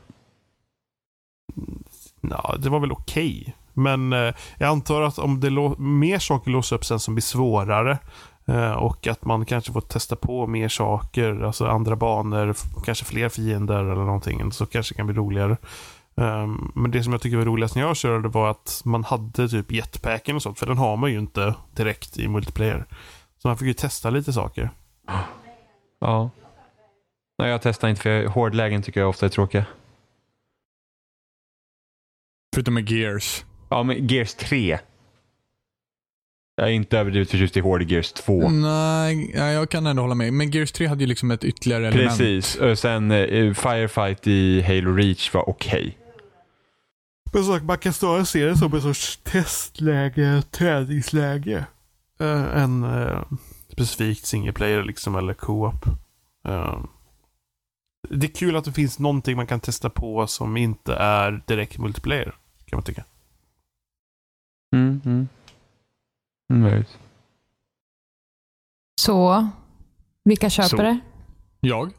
Ja, det var väl okej. Men eh, jag antar att om det mer saker låser upp sen som blir svårare eh, och att man kanske får testa på mer saker, alltså andra banor, kanske fler fiender eller någonting, så kanske det kan bli roligare. Ehm, men det som jag tycker var roligast när jag körde var att man hade typ jetpacken och sånt, för den har man ju inte direkt i multiplayer. Så man fick ju testa lite saker. Ja. Nej, jag testar inte för hårdlägen tycker jag ofta är tråkiga. Förutom med Gears. Ja, men Gears 3. Jag är inte överdrivet förtjust i hård Gears 2. Nej, jag kan ändå hålla med. Men Gears 3 hade ju liksom ett ytterligare element. Precis. Och sen eh, Firefight i Halo Reach var okej. Men så, man kan snarare se det som en sorts testläge, träningsläge. Uh, än uh, specifikt single player liksom, eller co-op. Eh, det är kul att det finns någonting man kan testa på som inte är direkt multiplayer. Kan man tycka. Mm, mm. Mm. Så, vilka köper Så. det? Jag?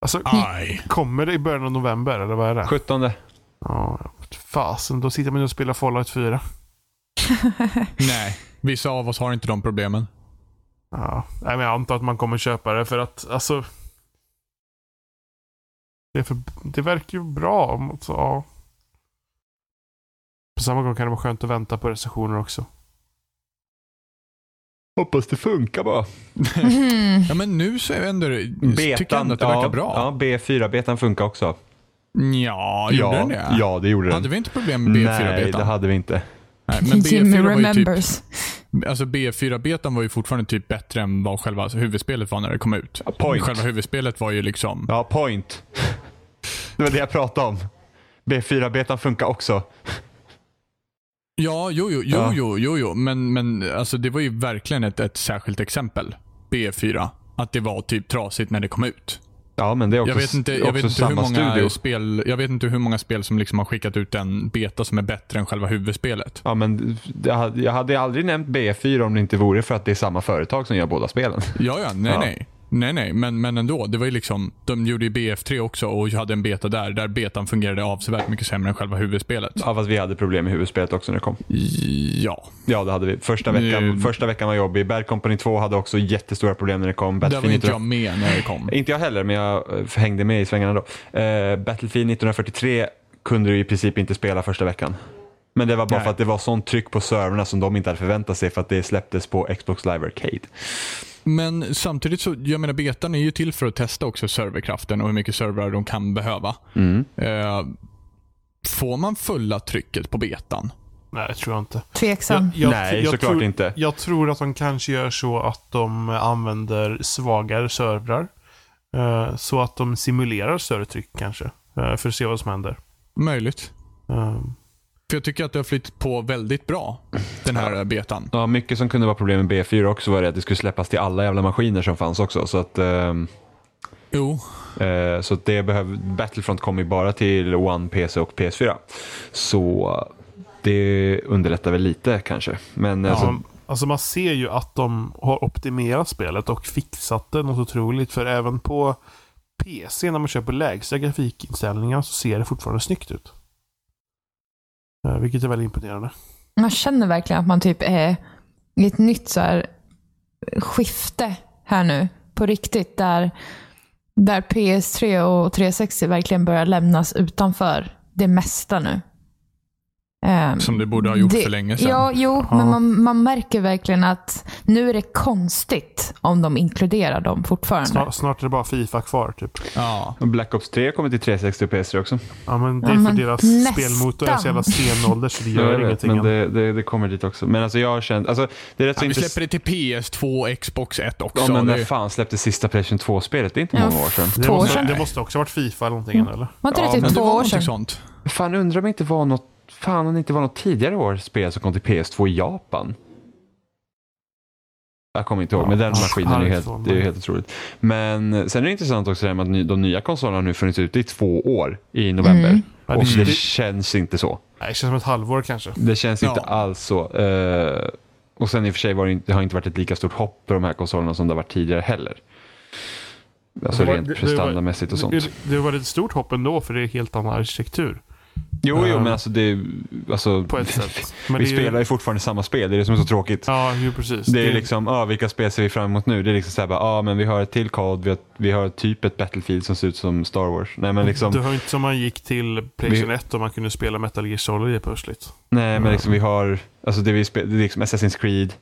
Alltså, Aj. kommer det i början av november eller vad är det? 17. Ja, fasen. Då sitter man och spelar Fallout 4. Nej, vissa av oss har inte de problemen. Ja, men jag antar att man kommer köpa det för att alltså. Det, för, det verkar ju bra. Så, ja. På samma gång kan det vara skönt att vänta på recensioner också. Hoppas det funkar bara. Mhm. Ja, men nu så är ändå, tycker jag ändå att det ja, verkar bra. Ja, B4-betan funkar också. Ja, gjorde ja, den det? Ja, det gjorde den. Hade vi inte problem med B4-betan? Nej, det hade vi inte. Nej, men Jimmy B4 var ju typ, remembers. alltså B4-betan var ju fortfarande typ bättre än vad själva huvudspelet var när det kom ut. Ja, point. Själva huvudspelet var ju liksom... Ja, point. Det var det jag pratade om. B4-betan funkar också. Ja, jo, jo, jo, Ja. jo, jo, jo. Men, men alltså, det var ju verkligen ett, ett särskilt exempel. B4. Att det var typ trasigt när det kom ut. Ja, men det är också, Jag vet inte, jag vet inte, hur, många studio. spel, jag vet inte hur många spel som liksom har skickat ut en beta som är bättre än själva huvudspelet. Ja, men jag hade aldrig nämnt B4 om det inte vore för att det är samma företag som gör båda spelen. Ja, ja, nej, Ja. nej. Nej, nej, men, men ändå. Det var ju liksom, de gjorde ju BF3 också och hade en beta där, där betan fungerade avsevärt mycket sämre än själva huvudspelet. Ja, fast vi hade problem med huvudspelet också när det kom. Ja. Ja, det hade vi. Första veckan, Nu- första veckan var jobbig. Bad Company 2 hade också jättestora problem när det kom. Där var Battlefield inte jag 19... med när det kom. Inte jag heller, men jag eh, hängde med i svängarna då. Eh, Battlefield 1943 kunde du i princip inte spela första veckan. Men det var bara Nej. för att det var sånt tryck på servrarna som de inte hade förväntat sig för att det släpptes på Xbox Live Arcade. Men samtidigt så, jag menar betan är ju till för att testa också serverkraften och hur mycket servrar de kan behöva. Mm. Eh, får man fulla trycket på betan? Nej, det tror jag inte. Tveksam. Jag, jag, Nej, jag såklart tror, inte. Jag tror att de kanske gör så att de använder svagare servrar. eh, så att de simulerar större tryck kanske. eh, för att se vad som händer. Möjligt. Eh, För jag tycker att det har flyttat på väldigt bra, den här eh, betan. Ja, mycket som kunde vara problem med B4 också var det att det skulle släppas till alla jävla maskiner som fanns också. Så att, ehm, Jo, eh, så att det behöv, Battlefront kom ju bara till One, PC och PS4. Så det underlättar väl lite kanske. Men alltså, Ja, alltså man ser ju att de har optimerat spelet och fixat det något otroligt. För även på PC när man kör på lägsta grafikinställningar så ser det fortfarande snyggt ut. Eh, vilket är väldigt imponerande. Man känner verkligen att man typ är i ett nytt så här eh, skifte här nu. På riktigt. Där, där PS3 och 360 verkligen börjar lämnas utanför det mesta nu. Ehm, som det borde ha gjort det- för länge sedan. Ja, jo, Ja. men man, man märker verkligen att nu är det konstigt om de inkluderar dem fortfarande. Snart, snart är det bara Fifa kvar typ. Ja. Black Ops 3 kommer till 360 och PS3 också. Ja, men det är Ja, för men deras nästan. spelmotor är så jävla stenålder så det gör vet, ingenting. men det, det, det kommer dit också. Men alltså jag har känt, alltså det är rätt så Ja, vi intressant. släpper det till PS2 och Xbox 1 också. Ja, men när Det- fan släpptes sista Playstation 2-spelet? Det är inte Ja, många år sedan. Det två år måste, sedan. det måste också ha varit Fifa eller någonting eller? Var inte Ja, det typ två var år sedan? sånt. Fan undrar om det inte var något, fan om det inte var något tidigare års spel som kom till PS2 i Japan. Jag kommer inte ihåg, Ja, men den maskinen är ju helt, det är helt otroligt. Men sen är det intressant också det här med att de nya konsolerna har nu funnits ute i två år i november. Mm. Och det- det känns inte så. Nej, det känns som ett halvår kanske. Det känns inte Ja. alls så. Eh, och sen i och för sig var det, inte, det har inte varit ett lika stort hopp på de här konsolerna som det har varit tidigare heller. Alltså Det var- rent det- det prestandamässigt och sånt. Det, det var ett stort hopp ändå, för det är helt annan arkitektur. Jo, jo, Eh, men alltså det... Alltså, På ett sätt. Men vi det ju- spelar ju fortfarande samma spel, det är det som är så tråkigt. Ja, jo precis. Det är liksom, ah, vilka spel ser vi fram emot nu? Det är liksom såhär, ah, men vi har ett till COD, vi har, vi har typ ett Battlefield som ser ut som Star Wars. Nej men liksom, Det var inte som man gick till Playstation 1 och man kunde spela Metal Gear Solid plötsligt. nej men liksom vi har, alltså det vi spel, det är liksom Assassin's Creed.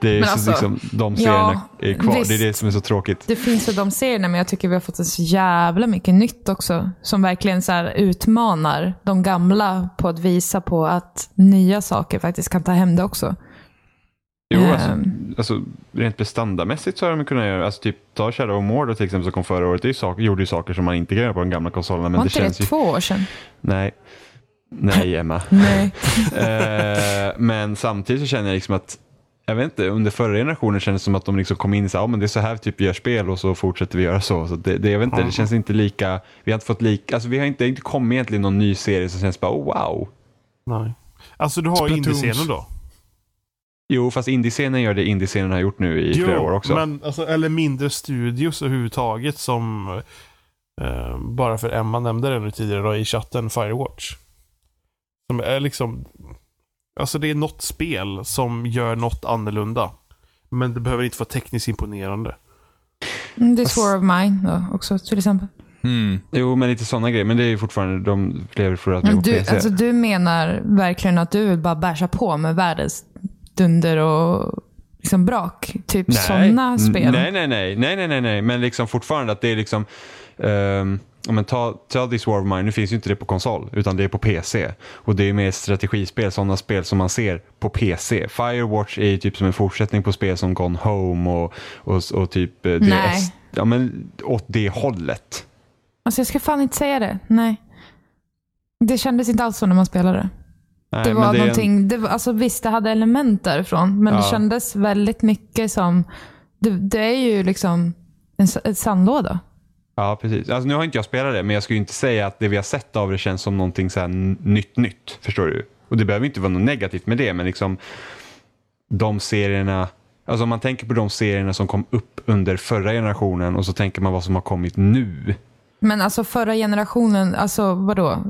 Det är Men alltså, liksom, de serierna ja, är kvar, det är visst. det som är så tråkigt. Det finns väl de serierna, men jag tycker vi har fått så jävla mycket nytt också. Som verkligen så utmanar de gamla på att visa på att nya saker faktiskt kan ta hem det också. Jo, alltså, Ehm. alltså rent prestandamässigt så har de kunnat göra, alltså typ ta Shadow of Mordor till exempel som kom förra året, det saker, gjorde ju saker som man inte kan göra på de gamla konsolerna. Men Var det inte det känns ju, två år sedan? nej. Nej Emma. Nej. Eh, men samtidigt så känner jag liksom att jag vet inte, under förra generationen kändes det som att de liksom kom in och sa men det är så här typ vi gör spel och så fortsätter vi göra så. så det, det, jag vet inte, Ja. det känns inte lika, vi har inte fått lika, alltså vi har inte, inte kommit egentligen någon ny serie som känns bara oh, wow. Nej. Alltså du har indiescenen då. Jo, fast indiescenen gör det indiescenen har gjort nu i flera år också. Men, alltså, eller mindre studios överhuvudtaget som eh, bara för Emma nämnde det nu tidigare då, i chatten, Firewatch. Som är liksom, alltså det är något spel som gör något annorlunda. Men det behöver inte vara tekniskt imponerande. Mm, Det är War of Mine då också till exempel. Mm. Jo, men lite sådana grejer. Men det är ju fortfarande, de lever för att du, PC. alltså, du menar verkligen att du vill bara bärsa på med världens dunder och liksom brak? Typ sådana spel? Nej, nej, nej, nej, nej, nej, nej, men liksom fortfarande att det är liksom um, men ta, ta This War of Mine, nu finns ju inte det på konsol utan det är på PC. Och det är mer strategispel, sådana spel som man ser på PC. Firewatch är ju typ som en fortsättning på spel som Gone Home och, och, och typ eh. DS. Ja men åt det hållet. Alltså jag ska fan inte säga det. Nej. Det kändes inte alls så när man spelade. Nej, det var en- någonting, det var, alltså visst det hade element därifrån, men det Ja. kändes väldigt mycket som, det, det är ju liksom en, en sandlåda. Ja, precis. Alltså, nu har inte jag spelat det, men jag skulle inte säga att det vi har sett av det känns som någonting så nytt, nytt. Förstår du? Och det behöver inte vara något negativt med det, men liksom de serierna, alltså om man tänker på de serierna som kom upp under förra generationen och så tänker man vad som har kommit nu. Men alltså förra generationen, alltså vadå?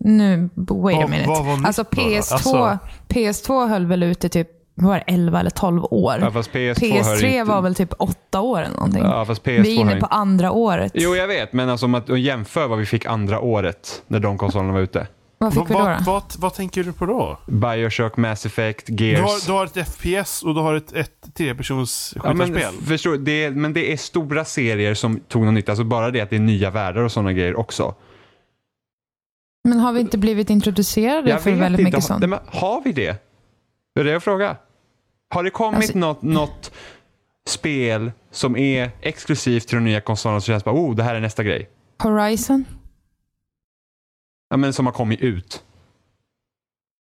Nu, wait a Vad- minute. alltså då? PS2, Alltså- PS2 höll väl ute typ, var det, 11 eller 12 år? Ja, fast PS2 hör PS3 inte... var väl typ 8 år eller någonting. Ja, fast PS2 Vi är inne inte... på andra året. Jo, jag vet, men alltså om att jämföra vad vi fick andra året när de konsolerna var ute. Vad fick Vad, vi då? då? vad, vad tänker du på då? Bioshock, Mass Effect, Du Gears. har, du har ett FPS och du har ett, ett tredjepersons Ja, men, skjutarspel. förstår, du, det är, men det är stora serier som tog något nytt. Alltså bara det att det är nya världar och sådana grejer också. Men har vi inte blivit introducerade för väldigt mycket Har- sånt? Men har vi det? Det är det jag frågar. Har det kommit Alltså- något, något spel som är exklusivt till de nya konsolerna som känns bara oh, det här är nästa grej? Horizon? Ja, men som har kommit ut.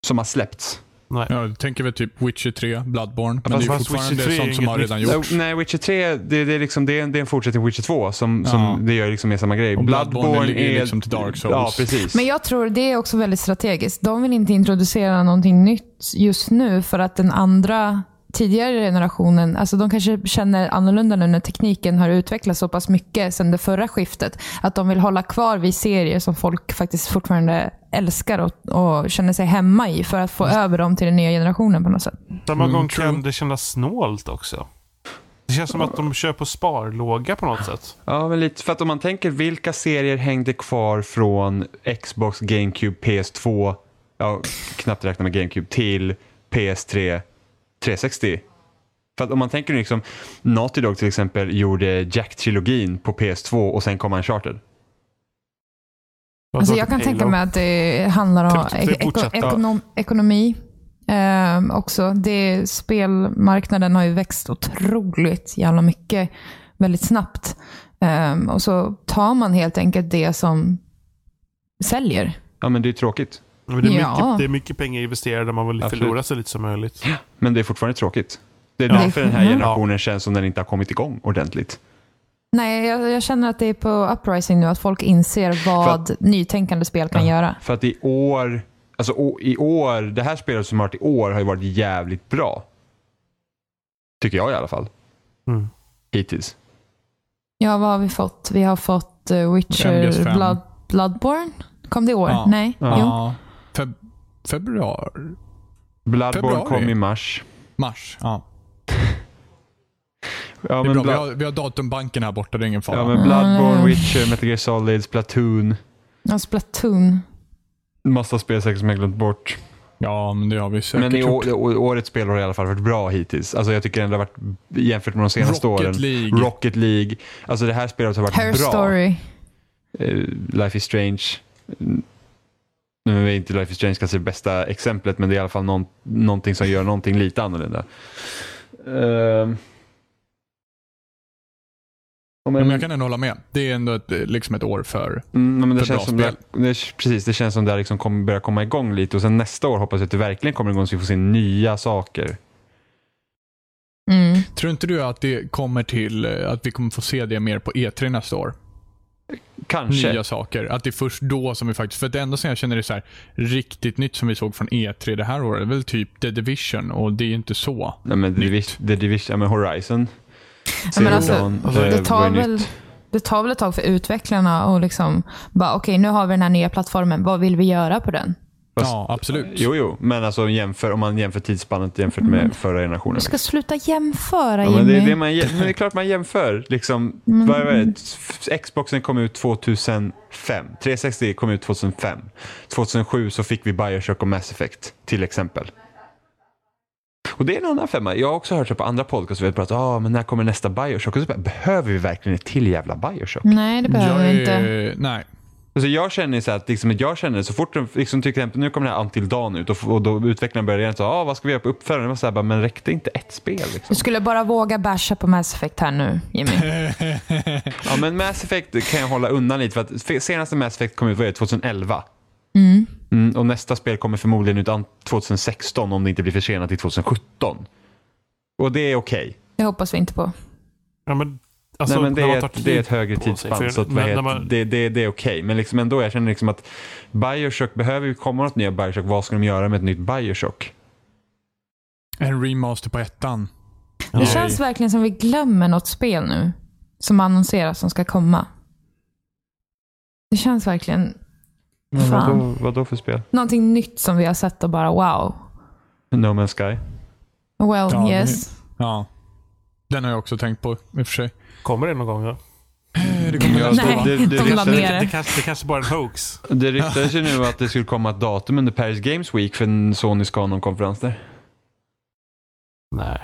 Som har släppts. Nej. Ja, du tänker väl typ Witcher 3, Bloodborne. Men fast- det är fast fortfarande Witcher 3 är sånt som har redan gjorts. Nej, Witcher 3 det, det, är liksom, det, är en, det är en fortsättning på Witcher 2 som, som Ja. det gör liksom mer samma grej. Och Bloodborne ligger ju liksom till Dark Souls. Ja, precis. Men jag tror det är också väldigt strategiskt. De vill inte introducera någonting nytt just nu för att den andra tidigare generationen, alltså de kanske känner annorlunda nu när tekniken har utvecklats så pass mycket sedan det förra skiftet. Att de vill hålla kvar vid serier som folk faktiskt fortfarande älskar och, och känner sig hemma i för att få över dem till den nya generationen på något sätt. Samma Mm, gång kan det kännas snålt också. Det känns som att de kör på sparlåga på något sätt. Ja, men lite. För att om man tänker vilka serier hängde kvar från Xbox, GameCube, PS2, ja, knappt räkna med GameCube, till PS3, 360. För att om man tänker liksom, Naughty Dog till exempel gjorde Jack-trilogin på PS2 och sen kom Uncharted. Alltså jag kan tänka mig att det handlar om Typ- typ ekonom, ekonomi ehm, också. Det, spelmarknaden har ju växt otroligt jävla mycket väldigt snabbt. Ehm, och så tar man helt enkelt det som säljer. Ja, men det är tråkigt. Men det, är Ja. mycket, det är mycket pengar investerade, man vill Absolut. förlora så lite som möjligt. Men det är fortfarande tråkigt. Det är Ja. därför den här Mm. generationen känns som den inte har kommit igång ordentligt. Nej, jag, jag känner att det är på uprising nu, att folk inser vad nytänkande spel kan göra. För att i år, alltså å- i år, det här spelet som har varit i år har ju varit jävligt bra. Tycker jag i alla fall. Mm. Hittills. Ja, vad har vi fått? Vi har fått uh, Witcher MGS5. Blood, Bloodborne. Kom det i år? Ja. Nej? Jo. Feb februari? Bloodborne Februari. kom i mars. Mars? Ja. Ja, Det är men, bra. Vi har, vi har datumbanken här borta, det är ingen fara. ja, men Bloodborne, Mm. Witcher, Metal Gear Solid, Splatoon. Ja, Splatoon. Massa spel säkert som jag glömt bort. Ja, men det har vi säkert Men i gjort. årets spel har i alla fall varit bra hittills. Alltså jag tycker ändå det har varit, jämfört med de senaste Rocket åren. League. Rocket League. Alltså det här spelet har varit Her bra. Story. Eh, Life is Strange. Nu är inte Life is Strange kanske det bästa exemplet, men det är i alla fall någon, någonting som gör någonting lite annorlunda. Ja, Men men, jag kan ändå hålla med. Det är ändå ett, liksom ett år för... mm, men det för känns bra som det, spel. det, precis, det känns som det liksom kommer börja komma igång lite och sen nästa år hoppas jag att det verkligen kommer igång så vi får se nya saker. Mm. Tror inte du att det kommer till eh, att vi kommer få se det mer på E3 nästa år? Kanske. Nya saker. Att det är först då som vi faktiskt... För det enda som jag känner är så här, riktigt nytt som vi såg från E3 det här året är väl typ The Division och det är ju inte så. Nej, men Nytt. Division, The Division, ja, men Horizon. Ja, men alltså, Dawn, eh, det, var tar väl, nytt. det tar väl ett tag för utvecklarna och liksom bara okej, nu har vi den här nya plattformen. Vad vill vi göra på den? Fast- Ja, absolut. Jo, jo, men alltså jämför, om man jämför tidsspannet jämfört med förra generationen. Du ska sluta jämföra Ja, men, det, är det man, men det är klart man jämför. Liksom, Mm. vad är det? Xboxen kom ut 2005. 360 kom ut 2005. 2007 så fick vi Bioshock och Mass Effect till exempel. Och det är en annan femma. Jag har också hört det på andra podcasts vi har pratat ah, men när kommer nästa Bioshock? Och så bara, behöver vi verkligen ett till jävla Bioshock? Nej, det behöver vi inte. Nej. Alltså jag känner så att, liksom, jag känner så fort de, liksom, till exempel, nu kommer den här Until Dawn ut och, och då utvecklarna börjar igen så ah, vad ska vi göra på uppföljaren? Var så här, bara, men räckte inte ett spel? Du Liksom? skulle bara våga basha på Mass Effect här nu, Jimmy. Ja, men Mass Effect kan jag hålla undan lite för att senaste Mass Effect kom ut det, 2011. Mm. Mm, och nästa spel kommer förmodligen ut an- 2016 om det inte blir försenat till 2017. Och det är okej. Det hoppas vi inte på. Ja, men, alltså, Nej, men det, är ett, det är ett högre tidsspann. Så att, när- när heter, man- det, det, det är okej. Men liksom ändå, jag känner liksom att Bioshock, behöver vi komma något nya Bioshock, vad ska de göra med ett nytt Bioshock? En remaster på ettan. Det känns verkligen som vi glömmer något spel nu. Som annonseras som ska komma. Det känns verkligen Men Fan. vadå, vadå för spel? någonting nytt som vi har sett och bara wow. No Man's Sky? Well, Ja, det- yes. Ja. Den har jag också tänkt på i och för sig. Kommer det någon gång? Ja? Det kommer Ja, nästa Nej. det, det, De la det, ner Det, kanske, det kanske bara är en hoax. det ryktades ju nu att det skulle komma ett datum under Paris Games Week för en Sony ska ha någon konferens där. Nej.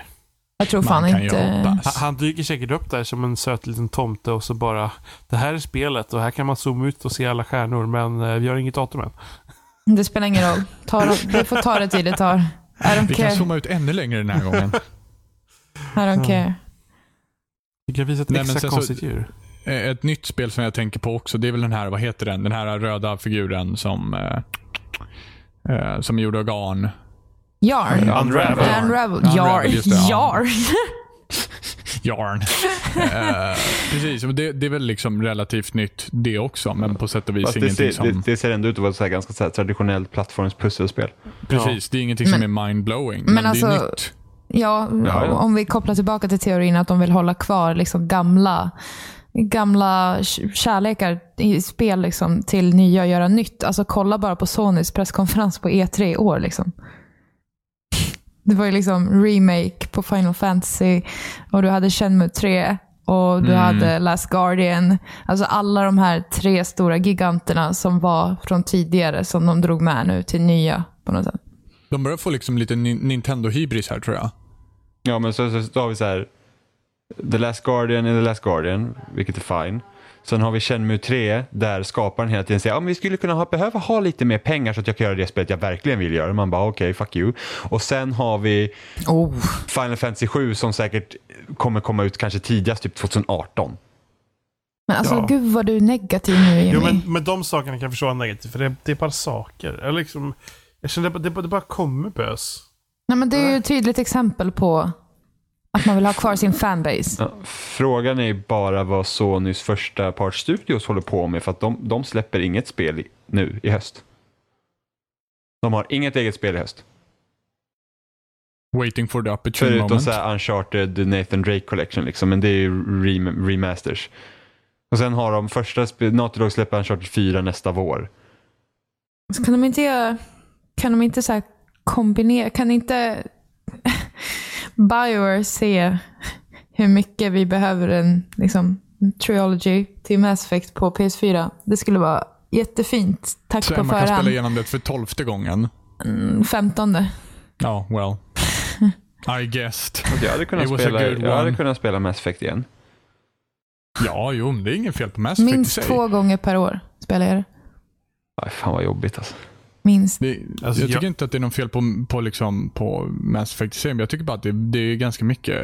Jag tror Man fan inte... Han, han dyker säkert upp där som en söt liten tomte och så bara Det här är spelet och här kan man zooma ut och se alla stjärnor men eh, vi har inget datum än. Det spelar ingen roll. Ta, det får ta det tid det tar. Vi kan zooma ut ännu längre den här gången. I don't care. Vi kan visa ett Nej, extra konstigt djur. Eh, Ett nytt spel som jag tänker på också, det är väl den här, vad heter den? Den här röda figuren som, eh, eh, som är gjord av garn. Yarn. Unravel. Unravel. Unravel, Yarn. ja. Yarn. Yarn. eh, precis, det, det är väl liksom relativt nytt det också, men på sätt och vis Fast det, ingenting ser, som... det, det ser ändå ut att vara ett så ganska så här traditionellt plattformspusselspel. precis, det är ingenting som Men- är mindblowing, men men, det är alltså- nytt. Ja, Ja, ja. om vi kopplar tillbaka till teorin att de vill hålla kvar liksom gamla, gamla kärlekar i spel liksom till nya och göra nytt. Alltså kolla bara på Sonys presskonferens på E3 i år. Liksom. Det var ju liksom remake på Final Fantasy och du hade Shenmue 3 och du Mm. hade Last Guardian. Alltså alla de här tre stora giganterna som var från tidigare som de drog med nu till nya på något sätt. De börjar få liksom lite Ni- Nintendo-hybris här tror jag. Ja, men så, så, så har vi så här The Last Guardian är The Last Guardian, vilket är fine. Sen har vi Shenmue 3 där skaparen hela tiden säger att ja, vi skulle kunna ha, behöva ha lite mer pengar så att jag kan göra det spelet jag verkligen vill göra. Man bara okej, fuck you. Och sen har vi Oh. Final Fantasy 7 som säkert kommer komma ut kanske tidigast typ 2018. Men alltså Ja. gud vad du är negativ nu Jimmy. Jo, men, men de sakerna kan jag förstå är negativt för det, det är bara saker. Eller liksom, jag känner att det, det bara kommer bös. Nej, men det är ju ett tydligt exempel på Att man vill ha kvar sin fanbase. Ja, frågan är bara vad Sonys första part studios håller på med för att de, de släpper inget spel i, nu i höst. De har inget eget spel i höst. Waiting for the opportune Förutom moment. så här Uncharted Nathan Drake Collection liksom, men det är ju rem- remasters. Och sen har de första Naughty Dog släpper Uncharted 4 nästa vår. Så kan de inte göra, kan de inte så kombinera, kan inte Bioware se hur mycket vi behöver en liksom, trilogy till Mass Effect på PS4? Det skulle vara jättefint. Tack Så på Emma kan spela förhand. igenom det för tolfte gången. Mm, Femtonde. Ja, well. I guessed. Jag hade kunnat, spela, jag hade kunnat spela Mass Effect igen. Ja, jo, men det är inget fel på Mass Effect i Minst sig. två gånger per år spelar jag det. Aj, fan vad jobbigt alltså. Minst. Det, Alltså, jag tycker jag- inte att det är något fel på, på, liksom, på Mass Effect men jag tycker bara att det, det är ganska mycket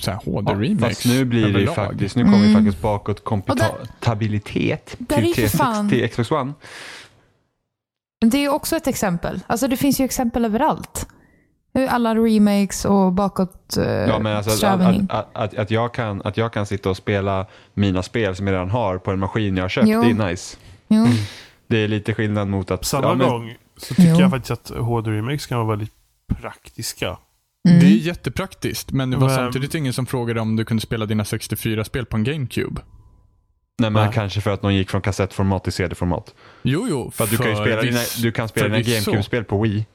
så här, HD-remakes. fast nu blir det ju överlag. faktiskt, nu kommer Mm. faktiskt bakåt kompatibilitet till, ju för 360 fan- till Xbox One. Det är ju också ett exempel. Alltså det finns ju exempel överallt. Alla remakes och bakåt eh, Ja, men alltså, att, att, att, att, att, jag kan, att jag kan sitta och spela mina spel som jag redan har på en maskin jag har köpt, Jo. det är nice. Jo. Det är lite skillnad mot att... Samma ja, men- gång så tycker Jo. jag faktiskt att HD-remakes kan vara väldigt praktiska. Mm. Det är jättepraktiskt, men det var Men- samtidigt ingen som frågade om du kunde spela dina 64-spel på en GameCube. Nej, men Nej. kanske för att någon gick från kassettformat till CD-format. Jo, jo. För att du kan ju spela dina, du kan spela dina. GameCube-spel på Wii.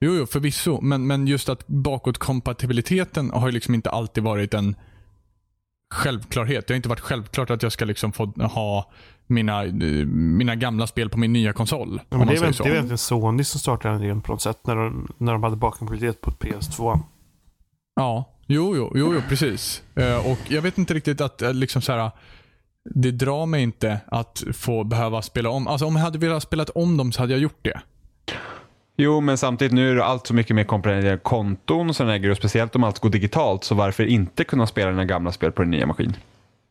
Jo, jo, förvisso. Men, men just att bakåtkompatibiliteten har ju liksom inte alltid varit en självklarhet. Det har inte varit självklart att jag ska liksom få ha mina, eh, mina gamla spel på min nya konsol. Ja, men det, är väl, det är väl egentligen Sony som startade den idén på något sätt när de, när de hade bakkompatibilitet på PS2. Ja, jo, jo, jo, jo precis. Eh, och jag vet inte riktigt att eh, liksom så här, det drar mig inte att få behöva spela om. Alltså om jag hade velat spela om dem så hade jag gjort det. Jo, men samtidigt nu är det allt så mycket mer komplicerade konton och sådana grejer. Och speciellt om allt går digitalt, så varför inte kunna spela dina gamla spel på din nya maskin?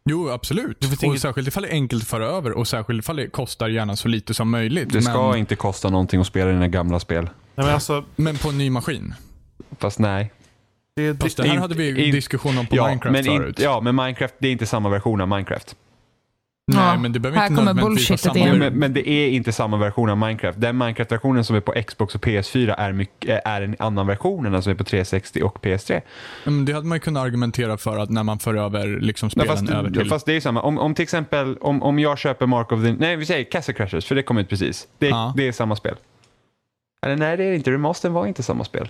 Jo, absolut. Och inget- Särskilt ifall det är enkelt att föra över och särskilt ifall det kostar gärna så lite som möjligt. Det ska men, inte kosta någonting att spela dina gamla spel. Nej, men alltså, men på en ny maskin. Fast nej. det, Fast det, det här in- hade vi in- diskussion om på Ja Minecraft men, förut. in, ja, men Minecraft, det är inte samma version av Minecraft. Nej, Ja, men det behöver här inte kommer nödvändigtvis vara bullshitet samma. Jo, men, men det är inte samma version av Minecraft. Den Minecraft-versionen som är på Xbox och PS4 är, mycket, är en annan version än den som är på 360 och PS3. Men det hade man ju kunnat argumentera för att när man för över liksom Nej, spelen fast, över till... fast det är ju samma. Om, om till exempel om, om jag köper Mark of the... Nej, vi säger Castle Crashers, för det kom ut precis. Det, Ja. det är samma spel. Eller nej, det är det inte. Remastern var inte samma spel.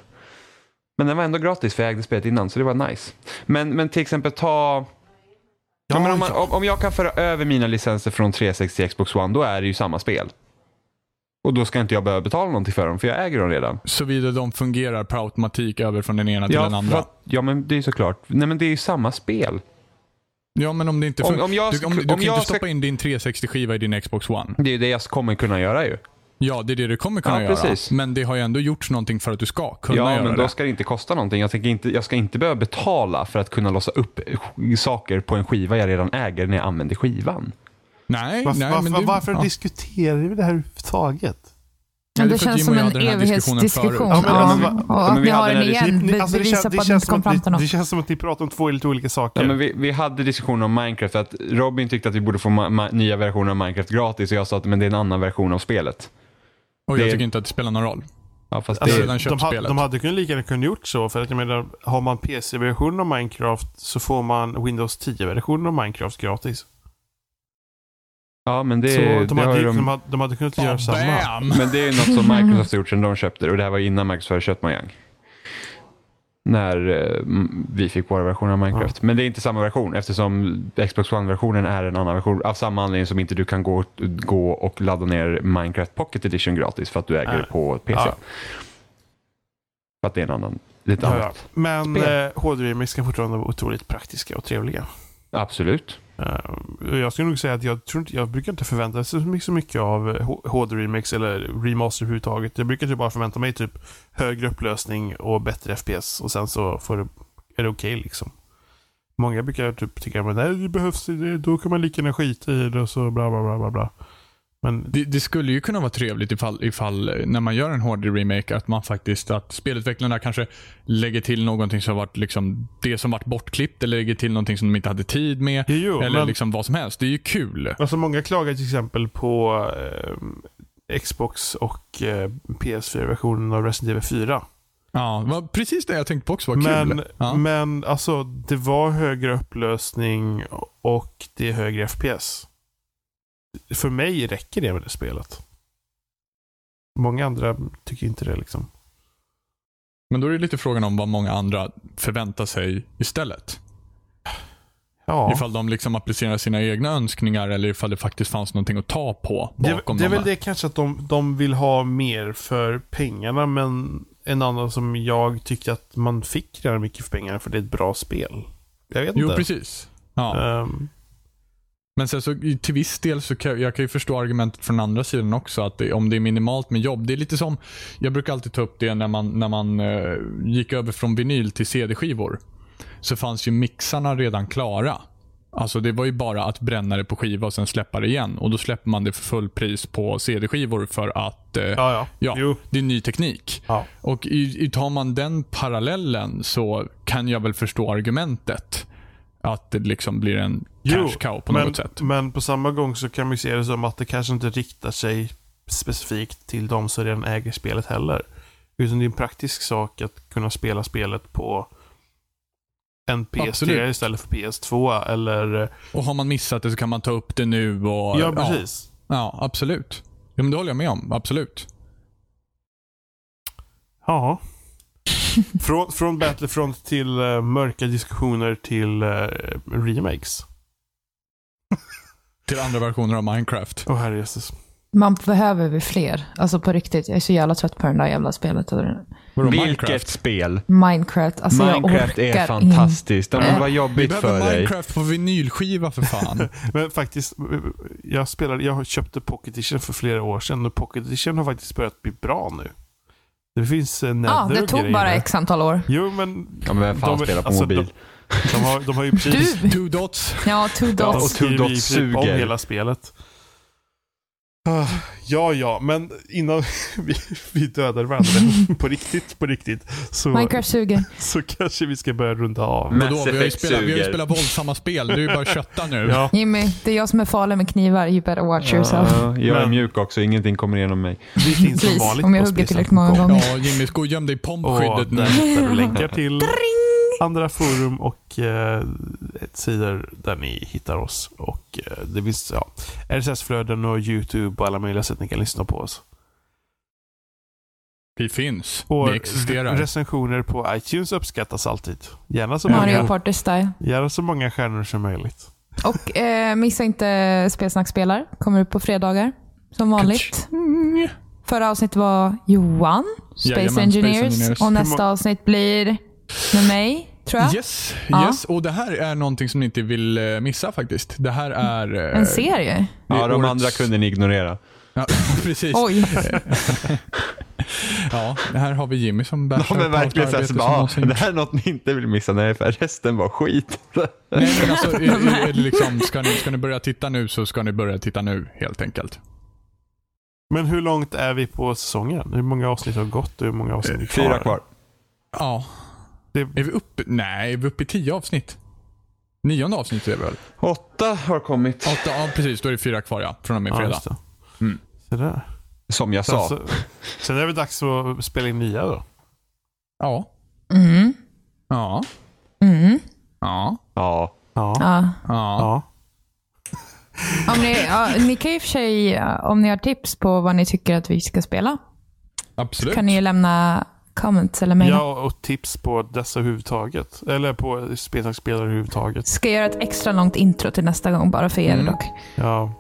Men den var ändå gratis för jag ägde spelet innan, så det var nice. Men, men till exempel ta... Ja, men om, man, om, om jag kan föra över mina licenser från 360 till Xbox One, då är det ju samma spel. Och då ska inte jag behöva betala någonting för dem, för jag äger dem redan. Såvida de fungerar per automatik över från den ena till den Ja, andra. för att- ja, men det är ju såklart. Nej, men det är ju samma spel. Ja, men om det inte Om- funkar. om jag du, ska- om, du om kan jag inte ska- stoppa in din 360-skiva i din Xbox One. Det är ju det jag kommer kunna göra ju. Ja, det är det du kommer kunna Ja, göra. precis. Men det har ju ändå gjorts någonting för att du ska kunna Ja, göra men då det. ska det inte kosta någonting. Jag, tänker inte, jag ska inte behöva betala för att kunna låsa upp saker på en skiva jag redan äger när jag använder skivan. Nej, varför nej, varför, men det, varför ja. diskuterar vi det här överhuvudtaget? Ja, Men det det känns som en evighetsdiskussion. Ja, men- Ja, men- och Ja, att men vi ni har hade den igen Ni- ni- alltså, det bevisar på det att ni inte kom att fram till något. Det känns som att ni pratar om två lite olika saker. Ja, men vi, vi hade diskussioner om Minecraft, att Robin tyckte att vi borde få ma- ma- nya versioner av Minecraft gratis och jag sa att men det är en annan version av spelet. Och jag det- tycker inte att det spelar någon roll. Ja, fast Alltså, det, de, ha, de hade kunnat lika gärna kunnat gjort så. För att jag menar, har man PC-versionen av Minecraft så får man Windows 10-versionen av Minecraft gratis. ja, men det, så de det hade, ju de, de, hade, de hade kunnat göra samma. bam! men det är ju något som Microsoft har gjort sedan de köpte det och det här var innan Microsoft hade köpt Mojang. När eh, vi fick våra versioner av Minecraft. Men det är inte samma version eftersom Xbox One-versionen är en annan version. Av samma anledning som inte du kan gå, gå och ladda ner Minecraft Pocket Edition gratis för att du äger det på PC. Ja. För att det är en annan, lite Ja, ja. annat. Men eh, HD-remakes kan fortfarande vara otroligt praktiska och trevliga. Absolut. Uh, jag skulle nog säga att jag, tror inte, jag brukar inte förvänta mig så mycket, så mycket av HD-remakes eller remaster överhuvudtaget. Jag brukar typ bara förvänta mig typ högre upplösning och bättre FPS och sen så får det, är det okej liksom. Många brukar typ tycka att nej, det behövs, då kan man lika gärna skita i det och så bla bla bla bla bla. Men Det, det skulle ju kunna vara trevligt ifall, ifall eh, när man gör en hårdare remake att man faktiskt, att spelutvecklarna kanske lägger till någonting som varit liksom det som varit bortklippt eller lägger till någonting som de inte hade tid med. Jo, eller men- liksom vad som helst. Det är ju kul. Alltså många klagar till exempel på eh, Xbox och eh, PS4-versionen av Resident Evil 4. Ja, var precis det jag tänkte på också. Kul. Men, ja. men alltså, det var högre upplösning och det är högre FPS. För mig räcker det med det spelet. Många andra tycker inte det liksom. men då är det lite frågan om vad många andra förväntar sig istället. Ja, Ifall de liksom applicerar sina egna önskningar eller ifall det faktiskt fanns någonting att ta på det, bakom det är dem. väl det kanske att de, de vill ha mer för pengarna, men en annan som jag tyckte att man fick redan mycket för pengarna för det är ett bra spel. Jag vet Jo, inte. precis. Ja. Ehm, Men sen så till viss del så kan jag kan ju förstå argumentet från andra sidan också. Att det, om det är minimalt med jobb. Det är lite som, jag brukar alltid ta upp det när man, när man eh, gick över från vinyl till CD-skivor. Så fanns ju mixarna redan klara. Alltså det var ju bara att bränna det på skiva och sen släppa det igen. Och då släpper man det för full pris på CD-skivor för att eh, ja, ja. Ja, Jo. det är ny teknik. Ja. Och i, i, tar man den parallellen så kan jag väl förstå argumentet. Att det liksom blir en cash cow på men, något sätt. Men på samma gång så kan man ju se det som att det kanske inte riktar sig specifikt till de som redan äger spelet heller. Utan det är en praktisk sak att kunna spela spelet på en PS3 Absolut. istället för PS2 eller... Och har man missat det så kan man ta upp det nu. Och, Ja, precis. Ja, ja, absolut. Ja, men det håller jag med om. Absolut. Ja. Från, från Battlefront till eh, mörka diskussioner till uh, remakes. Till andra versioner av Minecraft. Åh herrejösses. Man behöver vi fler. Alltså på riktigt. Jag är så jävla trött på det där jävla spelet. Vadå, Vilket Minecraft? spel? Minecraft. Alltså Minecraft jag är fantastiskt. Inte. vad Vi jobbigt för behöver dig. Minecraft på vinylskiva för fan. Men faktiskt, eh, jag, spelade, jag köpte Pocket Edition för flera år sedan och Pocket Edition har faktiskt börjat bli bra nu. Det finns uh, Ja, det och tog bara där. x antal år. Jo, men... Ja, men vem fan de- spelar på alltså, mobil? De, de, har, de har ju precis... Du! Two dots. Ja, two dots. och Two Dots i princip om suger. hela spelet. Ah, Ja, ja, men innan vi, vi dödar varandra på riktigt, på riktigt, så, Minecraft suger. så kanske vi ska börja runda av. Men- Vadå, vi har ju spelat, vi har ju suger. spelat våldsamma spel. Du är ju bara kötta nu. Ja, Jimmy, det är jag som är farlig med knivar. You better watch yourself. Ja, jag är mjuk också, ingenting kommer igenom mig. vi finns som Please, vanligt om jag hugger tillräckligt många gånger. Ja, Jimmy, gå och göm dig i pompskyddet nu. där du länkar till andra forum och eh, sidor där ni hittar oss. Och eh, det finns ja, RSS-flöden och YouTube och alla möjliga sätt ni kan lyssna på oss. Vi finns. Och Vi existerar. recensioner på iTunes uppskattas alltid. Gärna så, Mario många, Party Style. gärna så många stjärnor som möjligt. Och eh, missa inte Spelsnack spelar. Kommer upp på fredagar. Som vanligt. Mm. Förra avsnittet var Johan, Space, Jajamän, Space Engineers. Engineers. Och nästa avsnitt blir med mig, tror jag. Yes, Ja. yes. Och det här är någonting som ni inte vill eh, missa faktiskt. Det här är... eh, En serie. är Ja, de årets- andra kunde ni ignorera. Ja, precis. Oj. Ja, här har vi Jimmy som bär Ja, men verkligen såhär, så bara, ah, det här är något ni inte vill missa. Nej, för resten var skit. Nej, men alltså, är, är, är liksom, ska, ni, ska ni börja titta nu så ska ni börja titta nu helt enkelt. Men hur långt är vi på säsongen? Hur många avsnitt har gått och hur många avsnitt är Fyra kvar. Ja. Det- Är vi uppe? Nej, är vi uppe i tio avsnitt? Nionde avsnittet är vi väl? Åtta har kommit. Åtta, ja precis. Då är det fyra kvar ja. Från och med Ja, fredag. det. Mm. Så där. Som jag Sen, sa. så, sen är det dags att spela in nya då. Ja. Mm. Ja. Mm. Ja. Ja. Ja. Ja. Ja. ja. Om ni, ja, ni kan ju för sig, ja, om ni har tips på vad ni tycker att vi ska spela, Absolut. kan ni ju lämna comments eller mejla. Ja, och tips på dessa överhuvudtaget. Eller på spelare överhuvudtaget. Ska jag göra ett extra långt intro till nästa gång, bara för er Mm. dock. Ja.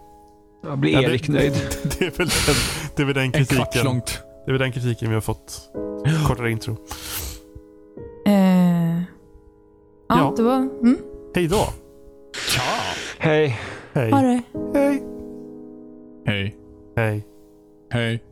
Jag blir Ja, det- Erik nöjd. Det är väl den, det är väl den En kritiken. långt. Det är väl den kritiken vi har fått. Kortare intro. Eh, ja, Ja. det var... Mm, Hej då. Tja! Hej. Hej. det. Hej. Hej. Hej. Hej.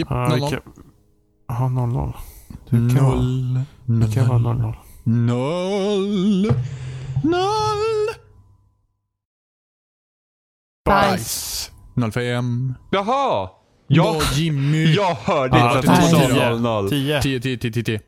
Japp, Ja, 0-0. det kan- Ja, 0-0. Det kan vara- Noll. Det kan vara 0-0. Noll. Noll. Bajs. 05. Jaha! Jag, Jimmy. jag hörde Ja, att det du sa tio. 0-0. 10. 10, 10, 10, 10.